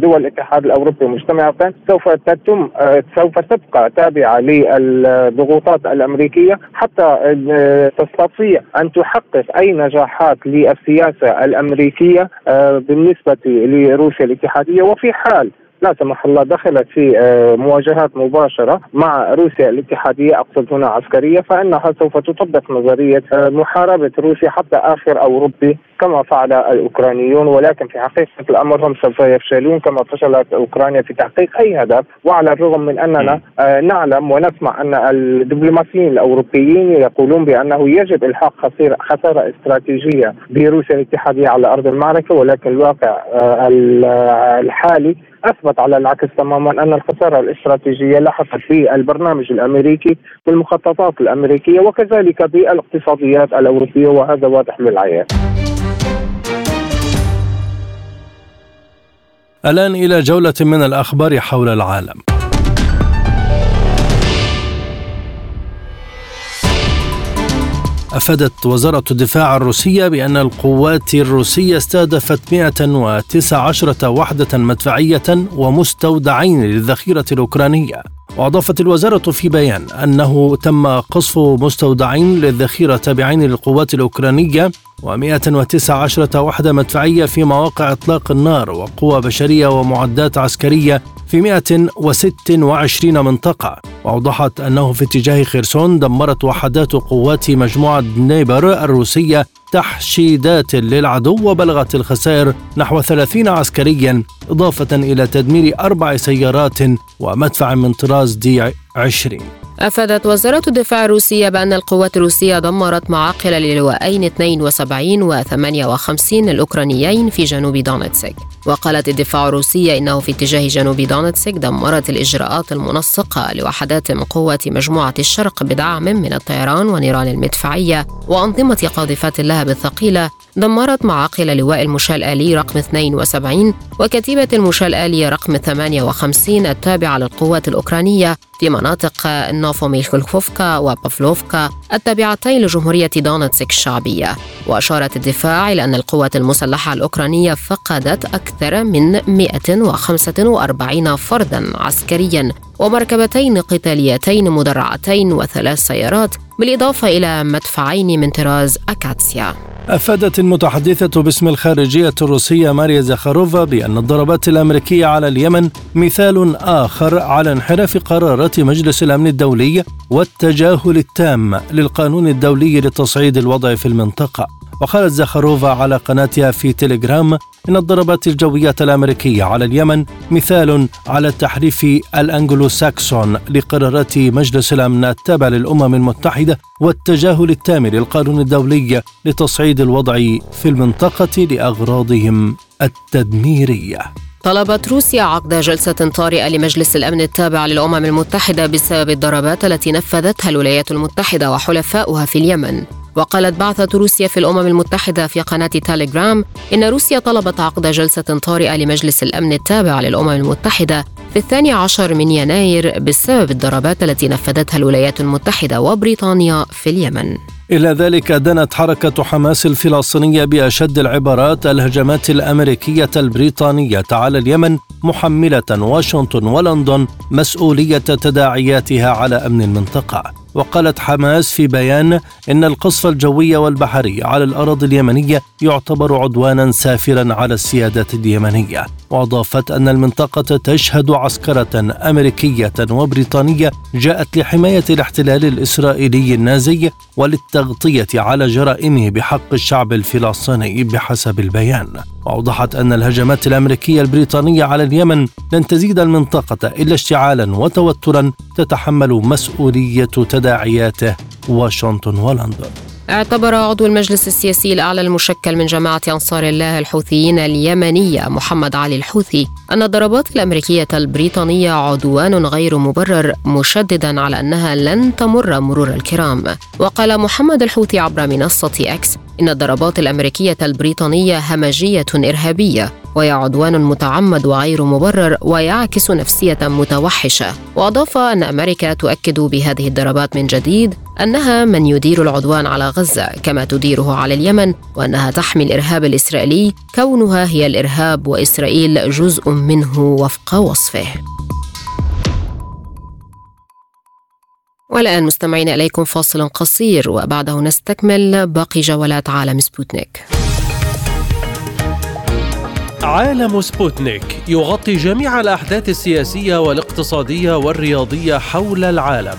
G: دول الاتحاد الأوروبي مجتمعه سوف تتم آه، سوف تبقى تابعة للضغوطات الأمريكية حتى تستطيع أن تحقق أي نجاحات للسياسة الأمريكية الامريكيه آه، بالنسبة لروسيا الاتحادية وفي حال لا سمح الله دخلت في آه، مواجهات مباشرة مع روسيا الاتحادية أقصد هنا عسكرية فإنها سوف تطبق نظرية آه، محاربة روسيا حتى آخر أوروبي كما فعل الأوكرانيون ولكن في حقيقة الأمر هم سوف يفشلون كما فشلت أوكرانيا في تحقيق أي هدف وعلى الرغم من أننا آه، نعلم ونسمع أن الدبلوماسيين الأوروبيين يقولون بأنه يجب إلحاق خسارة استراتيجية بروسيا الاتحادية على أرض المعركة ولكن الواقع الحالي أثبت على العكس تماما أن الخسارة الاستراتيجية لحقت في البرنامج الأمريكي بالمخططات الأمريكية وكذلك بالاقتصاديات الأوروبية وهذا واضح للعيان.
B: الآن إلى جولة من الأخبار حول العالم. أفادت وزارة الدفاع الروسية بأن القوات الروسية استهدفت 119 وحدة مدفعية ومستودعين للذخيرة الأوكرانية. وأضافت الوزارة في بيان أنه تم قصف مستودعين للذخيرة تابعين للقوات الأوكرانية و119 وحدة مدفعية في مواقع إطلاق النار وقوى بشرية ومعدات عسكرية في 126 منطقة. وأوضحت أنه في اتجاه خيرسون دمرت وحدات قوات مجموعة دنيبر الروسية تحشيدات للعدو وبلغت الخسائر نحو 30 عسكريا إضافة إلى تدمير أربع سيارات ومدفع من طراز دي 20
A: أفادت وزارة الدفاع الروسية بأن القوات الروسية دمرت معاقل للواءين 72 و 58 الأوكرانيين في جنوب دونتسك. وقالت الدفاع الروسية إنه في اتجاه جنوب دونتسك دمرت الإجراءات المنسقة لوحدات من قوة مجموعة الشرق بدعم من الطيران ونيران المدفعية وأنظمة قاذفات اللهب الثقيلة دمرت معاقل لواء المشاة الآلي رقم 72 وكتيبة المشاة الآلية رقم 58 التابعة للقوات الأوكرانية في مناطق نوفوميخلكوفكا وبافلوفكا التابعتين لجمهورية دونتسك الشعبية. وأشارت الدفاع إلى أن القوات المسلحة الأوكرانية فقدت أكثر من 145 فردا عسكريا. ومركبتين قتاليتين مدرعتين وثلاث سيارات بالإضافة إلى مدفعين من طراز أكاتسيا.
B: أفادت المتحدثة باسم الخارجية الروسية ماريا زخاروفا بأن الضربات الأمريكية على اليمن مثال آخر على انحراف قرارات مجلس الأمن الدولي والتجاهل التام للقانون الدولي لتصعيد الوضع في المنطقة. وقالت زخاروفا على قناتها في تيليجرام إن الضربات الجوية الأمريكية على اليمن مثال على التحريف الأنجلو ساكسون لقرارات مجلس الأمن التابع للأمم المتحدة والتجاهل التام للقانون الدولي لتصعيد الوضع في المنطقة لأغراضهم التدميرية.
A: طلبت روسيا عقد جلسة طارئة لمجلس الأمن التابع للأمم المتحدة بسبب الضربات التي نفذتها الولايات المتحدة وحلفاؤها في اليمن. وقالت بعثة روسيا في الأمم المتحدة في قناة تيليجرام إن روسيا طلبت عقد جلسة طارئة لمجلس الأمن التابع للأمم المتحدة في الثاني عشر من يناير بسبب الضربات التي نفذتها الولايات المتحدة وبريطانيا في اليمن.
B: إلى ذلك دنت حركة حماس الفلسطينية بأشد العبارات الهجمات الأمريكية البريطانية على اليمن محملة واشنطن ولندن مسؤولية تداعياتها على أمن المنطقة. وقالت حماس في بيان إن القصف الجوي والبحري على الأراضي اليمنية يعتبر عدوانا سافرا على السياده اليمنية. وأضافت أن المنطقة تشهد عسكرة أمريكية وبريطانية جاءت لحماية الاحتلال الإسرائيلي النازي وللتغطية على جرائمه بحق الشعب الفلسطيني بحسب البيان. واوضحت أن الهجمات الأمريكية البريطانية على اليمن لن تزيد المنطقة إلا اشتعالا وتوترا تتحمل مسؤولية تداعياته واشنطن ولندن.
A: اعتبر عضو المجلس السياسي الأعلى المشكل من جماعة أنصار الله الحوثيين اليمنية محمد علي الحوثي أن الضربات الأمريكية البريطانية عدوان غير مبرر مشددا على أنها لن تمر مرور الكرام. وقال محمد الحوثي عبر منصة أكس إن الضربات الأمريكية البريطانية همجية إرهابية وهي عدوان متعمد وغير مبرر ويعكس نفسية متوحشة. وأضاف أن أمريكا تؤكد بهذه الضربات من جديد أنها من يدير العدوان على غزة كما تديره على اليمن وأنها تحمي الإرهاب الإسرائيلي. كونها هي الإرهاب وإسرائيل جزء منه وفق وصفه. والآن مستمعين إليكم فاصل قصير وبعده نستكمل باقي جولات عالم سبوتنيك.
H: عالم سبوتنيك يغطي جميع الأحداث السياسية والاقتصادية والرياضية حول العالم.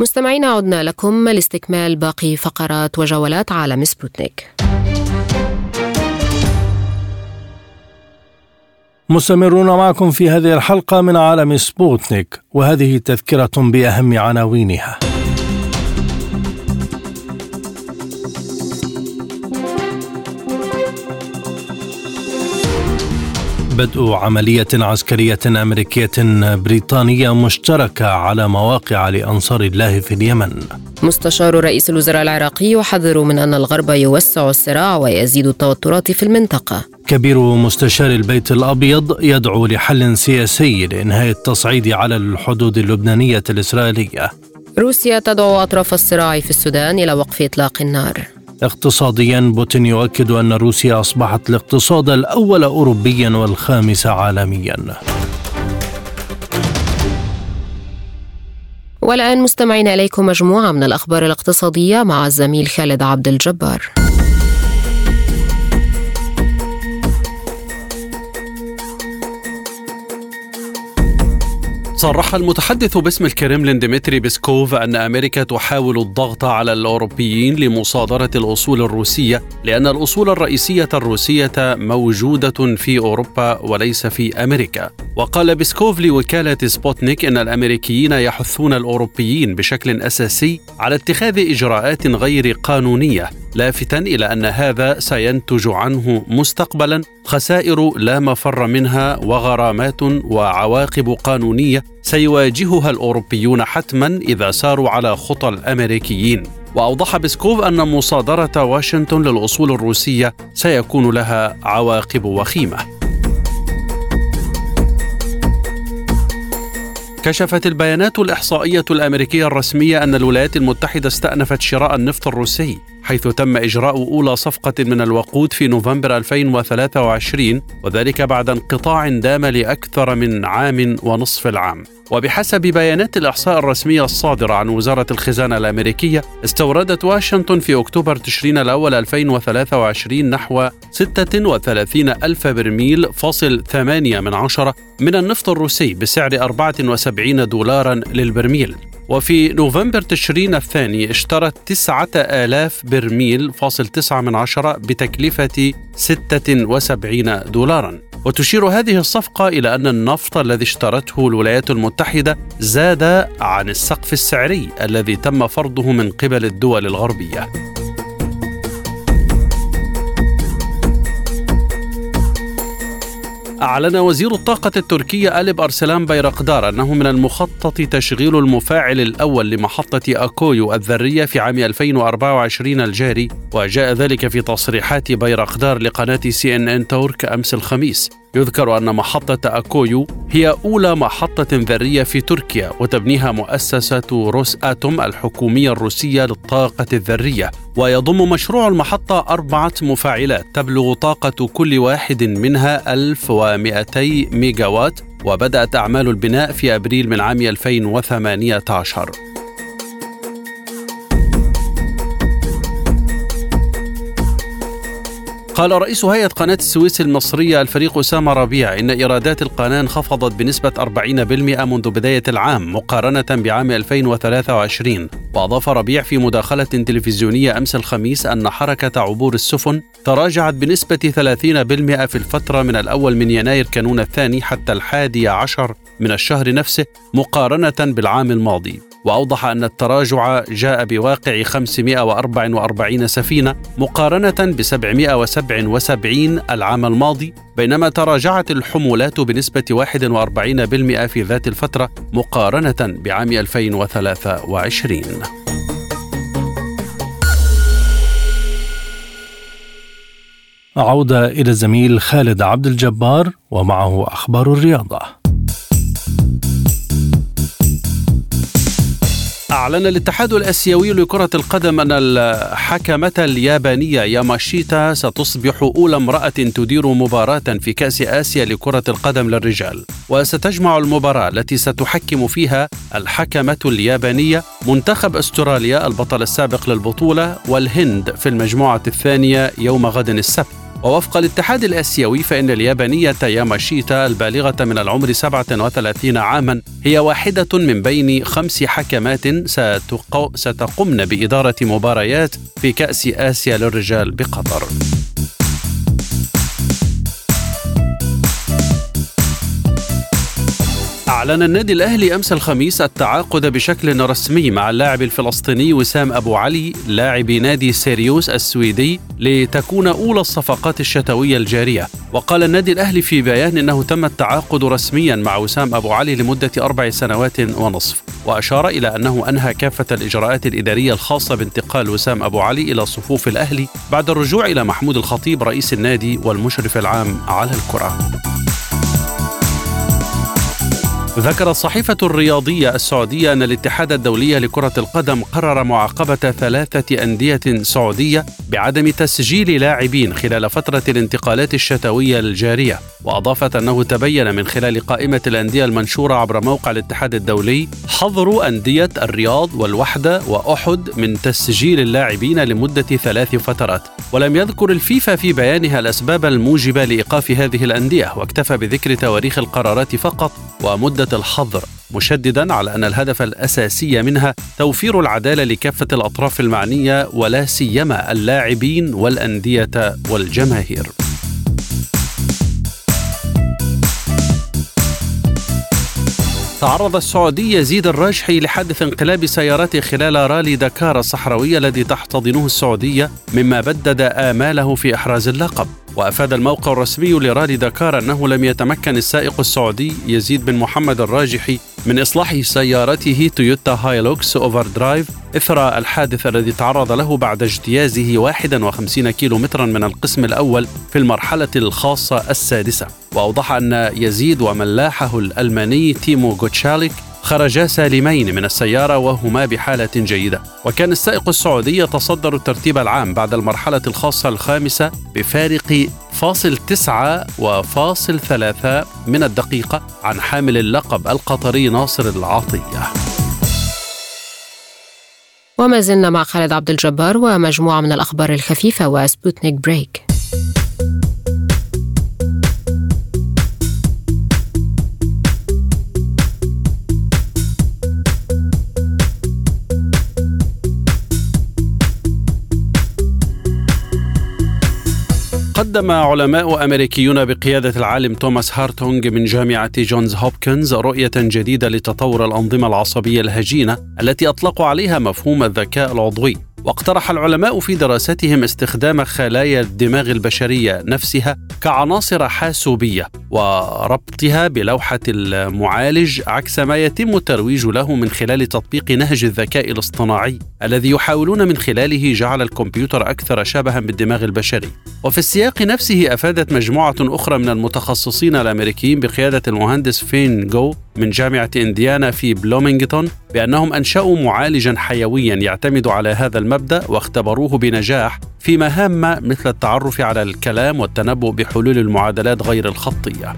A: مستمعينا عدنا لكم لاستكمال باقي فقرات وجولات عالم سبوتنيك
B: مستمرون معكم في هذه الحلقة من عالم سبوتنيك وهذه تذكرة بأهم عناوينها. بدء عملية عسكرية أمريكية بريطانية مشتركة على مواقع لأنصار الله في اليمن.
A: مستشار رئيس الوزراء العراقي يحذر من أن الغرب يوسع الصراع ويزيد التوترات في المنطقة.
B: كبير مستشار البيت الأبيض يدعو لحل سياسي لإنهاء التصعيد على الحدود اللبنانية الإسرائيلية.
A: روسيا تدعو أطراف الصراع في السودان إلى وقف إطلاق النار.
B: اقتصاديا بوتين يؤكد أن روسيا أصبحت الاقتصاد الأول أوروبيا والخامس عالميا.
A: والآن مستمعين إليكم مجموعة من الأخبار الاقتصادية مع الزميل خالد عبد الجبار.
H: صرح المتحدث باسم الكرملين ديمتري بيسكوف أن أمريكا تحاول الضغط على الأوروبيين لمصادرة الأصول الروسية لأن الأصول الرئيسية الروسية موجودة في أوروبا وليس في أمريكا. وقال بيسكوف لوكالة سبوتنيك أن الأمريكيين يحثون الأوروبيين بشكل أساسي على اتخاذ إجراءات غير قانونية. لافتا إلى أن هذا سينتج عنه مستقبلا خسائر لا مفر منها وغرامات وعواقب قانونية سيواجهها الأوروبيون حتما إذا ساروا على خطى الأمريكيين. وأوضح بسكوف أن مصادرة واشنطن للأصول الروسية سيكون لها عواقب وخيمة. كشفت البيانات الإحصائية الأمريكية الرسمية أن الولايات المتحدة استأنفت شراء النفط الروسي. حيث تم إجراء أولى صفقة من الوقود في نوفمبر 2023 وذلك بعد انقطاع دام لأكثر من عام ونصف العام. وبحسب بيانات الإحصاء الرسمية الصادرة عن وزارة الخزانة الأمريكية استوردت واشنطن في أكتوبر تشرين الأول 2023 نحو 36 ألف برميل فاصل 8 من عشرة من النفط الروسي بسعر 74 دولارا للبرميل. وفي نوفمبر تشرين الثاني اشترت 9000 برميل فاصل 9 من عشرة بتكلفة 76 دولارا. وتشير هذه الصفقة إلى أن النفط الذي اشترته الولايات المتحدة زاد عن السقف السعري الذي تم فرضه من قبل الدول الغربية. أعلن وزير الطاقة التركي ألب أرسلان بيرقدار أنه من المخطط تشغيل المفاعل الأول لمحطة أكويو الذرية في عام 2024 الجاري وجاء ذلك في تصريحات بيرقدار لقناة سي إن إن تورك أمس الخميس. يذكر أن محطة أكويو هي أولى محطة ذرية في تركيا وتبنيها مؤسسة روس آتوم الحكومية الروسية للطاقة الذرية. ويضم مشروع المحطة أربعة مفاعلات تبلغ طاقة كل واحد منها 1200 ميجاوات وبدأت أعمال البناء في أبريل من عام 2018 قال رئيس هيئة قناة السويس المصرية الفريق أسامة ربيع إن إيرادات القناة انخفضت بنسبة 40% منذ بداية العام مقارنة بعام 2023 وأضاف ربيع في مداخلة تلفزيونية أمس الخميس أن حركة عبور السفن تراجعت بنسبة 30% في الفترة من الأول من يناير كانون الثاني حتى الحادي عشر من الشهر نفسه مقارنة بالعام الماضي. وأوضح أن التراجع جاء بواقع 544 سفينة مقارنة ب 777 العام الماضي بينما تراجعت الحمولات بنسبة 41% في ذات الفترة مقارنة بعام 2023
B: عودة إلى الزميل خالد عبد الجبار ومعه أخبار الرياضة.
H: أعلن الاتحاد الآسيوي لكرة القدم أن الحكمة اليابانية ياماشيتا ستصبح أولى امرأة تدير مباراة في كأس آسيا لكرة القدم للرجال. وستجمع المباراة التي ستحكم فيها الحكمة اليابانية منتخب أستراليا البطل السابق للبطولة والهند في المجموعة الثانية يوم غد السبت. ووفق الاتحاد الآسيوي فإن اليابانية ياماشيتا البالغة من العمر 37 عاما هي واحدة من بين خمس حكمات ستقمن بإدارة مباريات في كأس آسيا للرجال بقطر. أعلن النادي الأهلي أمس الخميس التعاقد بشكل رسمي مع اللاعب الفلسطيني وسام أبو علي لاعب نادي سيريوس السويدي لتكون أولى الصفقات الشتوية الجارية. وقال النادي الأهلي في بيان أنه تم التعاقد رسميا مع وسام أبو علي لمدة أربع سنوات ونصف. وأشار إلى أنه أنهى كافة الإجراءات الإدارية الخاصة بانتقال وسام أبو علي إلى صفوف الأهلي بعد الرجوع إلى محمود الخطيب رئيس النادي والمشرف العام على الكرة. ذكرت الصحيفة الرياضية السعودية أن الاتحاد الدولي لكرة القدم قرر معاقبة ثلاثة أندية سعودية بعدم تسجيل لاعبين خلال فترة الانتقالات الشتوية الجارية. وأضافت أنه تبين من خلال قائمة الأندية المنشورة عبر موقع الاتحاد الدولي حظر أندية الرياض والوحدة وأحد من تسجيل اللاعبين لمدة ثلاث فترات. ولم يذكر الفيفا في بيانها الأسباب الموجبة لإيقاف هذه الأندية واكتفى بذكر تواريخ القرارات فقط. ومدة الحظر مشددا على أن الهدف الأساسي منها توفير العدالة لكافة الأطراف المعنية ولا سيما اللاعبين والأندية والجماهير. تعرض السعودي يزيد الراجحي لحادث انقلاب سيارته خلال رالي دكار الصحراوي الذي تحتضنه السعودية مما بدد آماله في إحراز اللقب وأفاد الموقع الرسمي لرالي دكار أنه لم يتمكن السائق السعودي يزيد بن محمد الراجحي من إصلاح سيارته تويوتا Hilux Overdrive إثر الحادث الذي تعرض له بعد اجتيازه 51 كيلو مترا من القسم الأول في المرحلة الخاصة السادسة. وأوضح أن يزيد وملاحه الألماني تيمو غوتشاليك خرجا سالمين من السيارة وهما بحالة جيدة. وكان السائق السعودي يتصدر الترتيب العام بعد المرحلة الخاصة الخامسة بفارق فاصل تسعة وفاصل ثلاثة من الدقيقة عن حامل اللقب القطري ناصر العطية
A: وما زلنا مع خالد عبد الجبار ومجموعة من الأخبار الخفيفة وسبوتنيك بريك.
H: قدم علماء أمريكيون بقيادة العالم توماس هارتونغ من جامعة جونز هوبكنز رؤية جديدة لتطور الأنظمة العصبية الهجينة التي اطلقوا عليها مفهوم الذكاء العضوي. واقترح العلماء في دراستهم استخدام خلايا الدماغ البشرية نفسها كعناصر حاسوبية وربطها بلوحة المعالج عكس ما يتم الترويج له من خلال تطبيق نهج الذكاء الاصطناعي الذي يحاولون من خلاله جعل الكمبيوتر أكثر شبها بالدماغ البشري. وفي السياق نفسه أفادت مجموعة أخرى من المتخصصين الأمريكيين بقيادة المهندس فين جو من جامعة إنديانا في بلومينغتون بأنهم أنشأوا معالجا حيويا يعتمد على هذا المبدأ واختبروه بنجاح في مهام مثل التعرف على الكلام والتنبؤ بحلول المعادلات غير الخطية.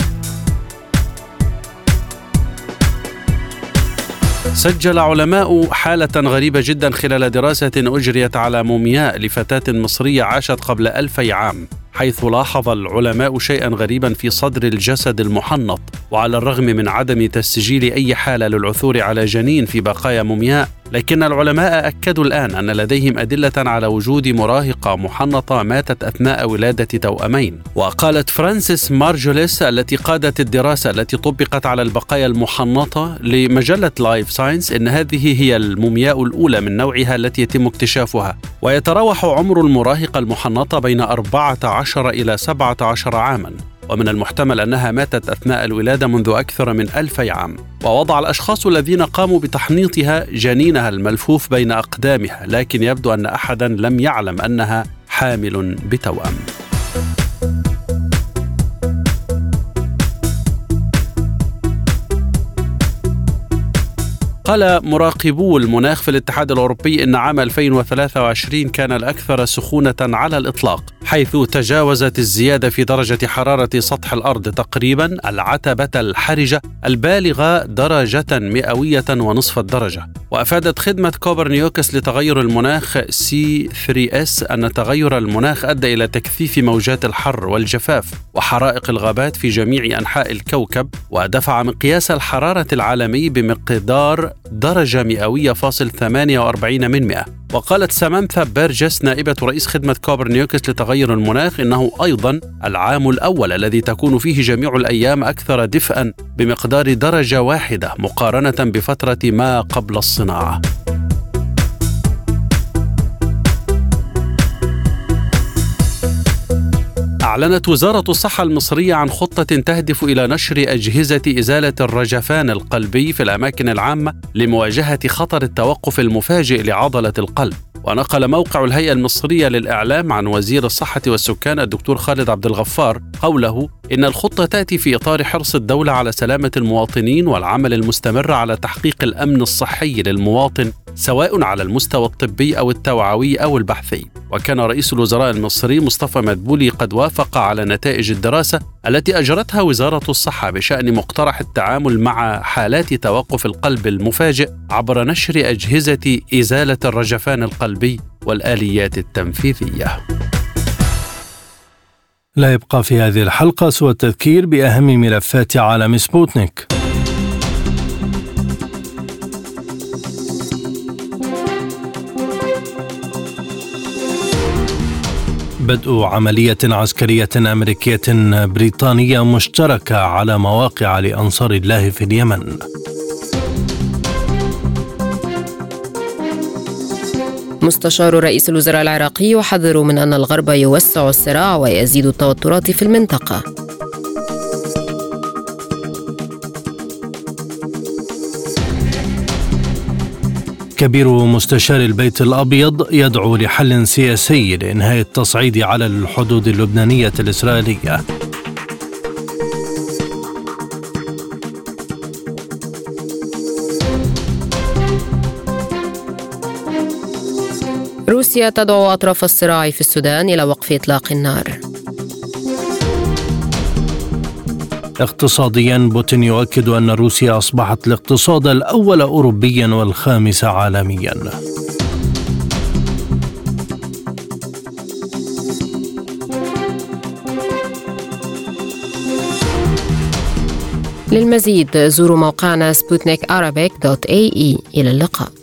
H: سجل علماء حالة غريبة جدا خلال دراسة أجريت على مومياء لفتاة مصرية عاشت قبل ألفي عام حيث لاحظ العلماء شيئا غريبا في صدر الجسد المحنط وعلى الرغم من عدم تسجيل أي حالة للعثور على جنين في بقايا مومياء لكن العلماء أكدوا الآن أن لديهم أدلة على وجود مراهقة محنطة ماتت أثناء ولادة توأمين. وقالت فرانسيس مارجوليس التي قادت الدراسة التي طبقت على البقايا المحنطة لمجلة لايف ساينس إن هذه هي المومياء الأولى من نوعها التي يتم اكتشافها. ويتراوح عمر المراهقة المحنطة بين 14 إلى 17 عاما ومن المحتمل أنها ماتت أثناء الولادة منذ أكثر من ألفي عام. ووضع الأشخاص الذين قاموا بتحنيطها جنينها الملفوف بين أقدامها لكن يبدو أن أحدا لم يعلم أنها حامل بتوأم. قال مراقبو المناخ في الاتحاد الأوروبي إن عام 2023 كان الأكثر سخونة على الإطلاق حيث تجاوزت الزيادة في درجة حرارة سطح الأرض تقريبا العتبة الحرجة البالغة درجة مئوية ونصف الدرجة. وأفادت خدمة كوبرنيوكس لتغير المناخ C 3 S أن تغير المناخ أدى إلى تكثيف موجات الحر والجفاف وحرائق الغابات في جميع أنحاء الكوكب ودفع مقياس الحرارة العالمي بمقدار درجة مئوية فاصل 48 من مئة. وقالت سامانثا بيرجس نائبة رئيس خدمة كوبرنيوكس لتغير المناخ إنه أيضا العام الأول الذي تكون فيه جميع الأيام أكثر دفئا بمقدار درجة واحدة مقارنة بفترة ما قبل الصناعة. أعلنت وزارة الصحة المصرية عن خطة تهدف إلى نشر أجهزة إزالة الرجفان القلبي في الأماكن العامة لمواجهة خطر التوقف المفاجئ لعضلة القلب. ونقل موقع الهيئة المصرية للإعلام عن وزير الصحة والسكان الدكتور خالد عبد الغفار قوله إن الخطة تأتي في إطار حرص الدولة على سلامة المواطنين والعمل المستمر على تحقيق الأمن الصحي للمواطن سواء على المستوى الطبي أو التوعوي أو البحثي وكان رئيس الوزراء المصري مصطفى مدبولي قد وافق على نتائج الدراسة التي أجرتها وزارة الصحة بشأن مقترح التعامل مع حالات توقف القلب المفاجئ عبر نشر أجهزة إزالة الرجفان القلبي والآليات التنفيذية.
B: لا يبقى في هذه الحلقة سوى التذكير بأهم ملفات عالم سبوتنيك. بدء عملية عسكرية أمريكية بريطانية مشتركة على مواقع لأنصار الله في اليمن.
A: مستشار رئيس الوزراء العراقي يحذر من أن الغرب يوسع الصراع ويزيد التوترات في المنطقة.
B: كبير مستشار البيت الأبيض يدعو لحل سياسي لإنهاء التصعيد على الحدود اللبنانية الإسرائيلية.
A: روسيا تدعو أطراف الصراع في السودان إلى وقف إطلاق النار.
B: اقتصاديا بوتين يؤكد أن روسيا أصبحت الاقتصاد الأول أوروبيا والخامس عالميا.
A: للمزيد زوروا موقعنا سبوتنيك إلى اللقاء.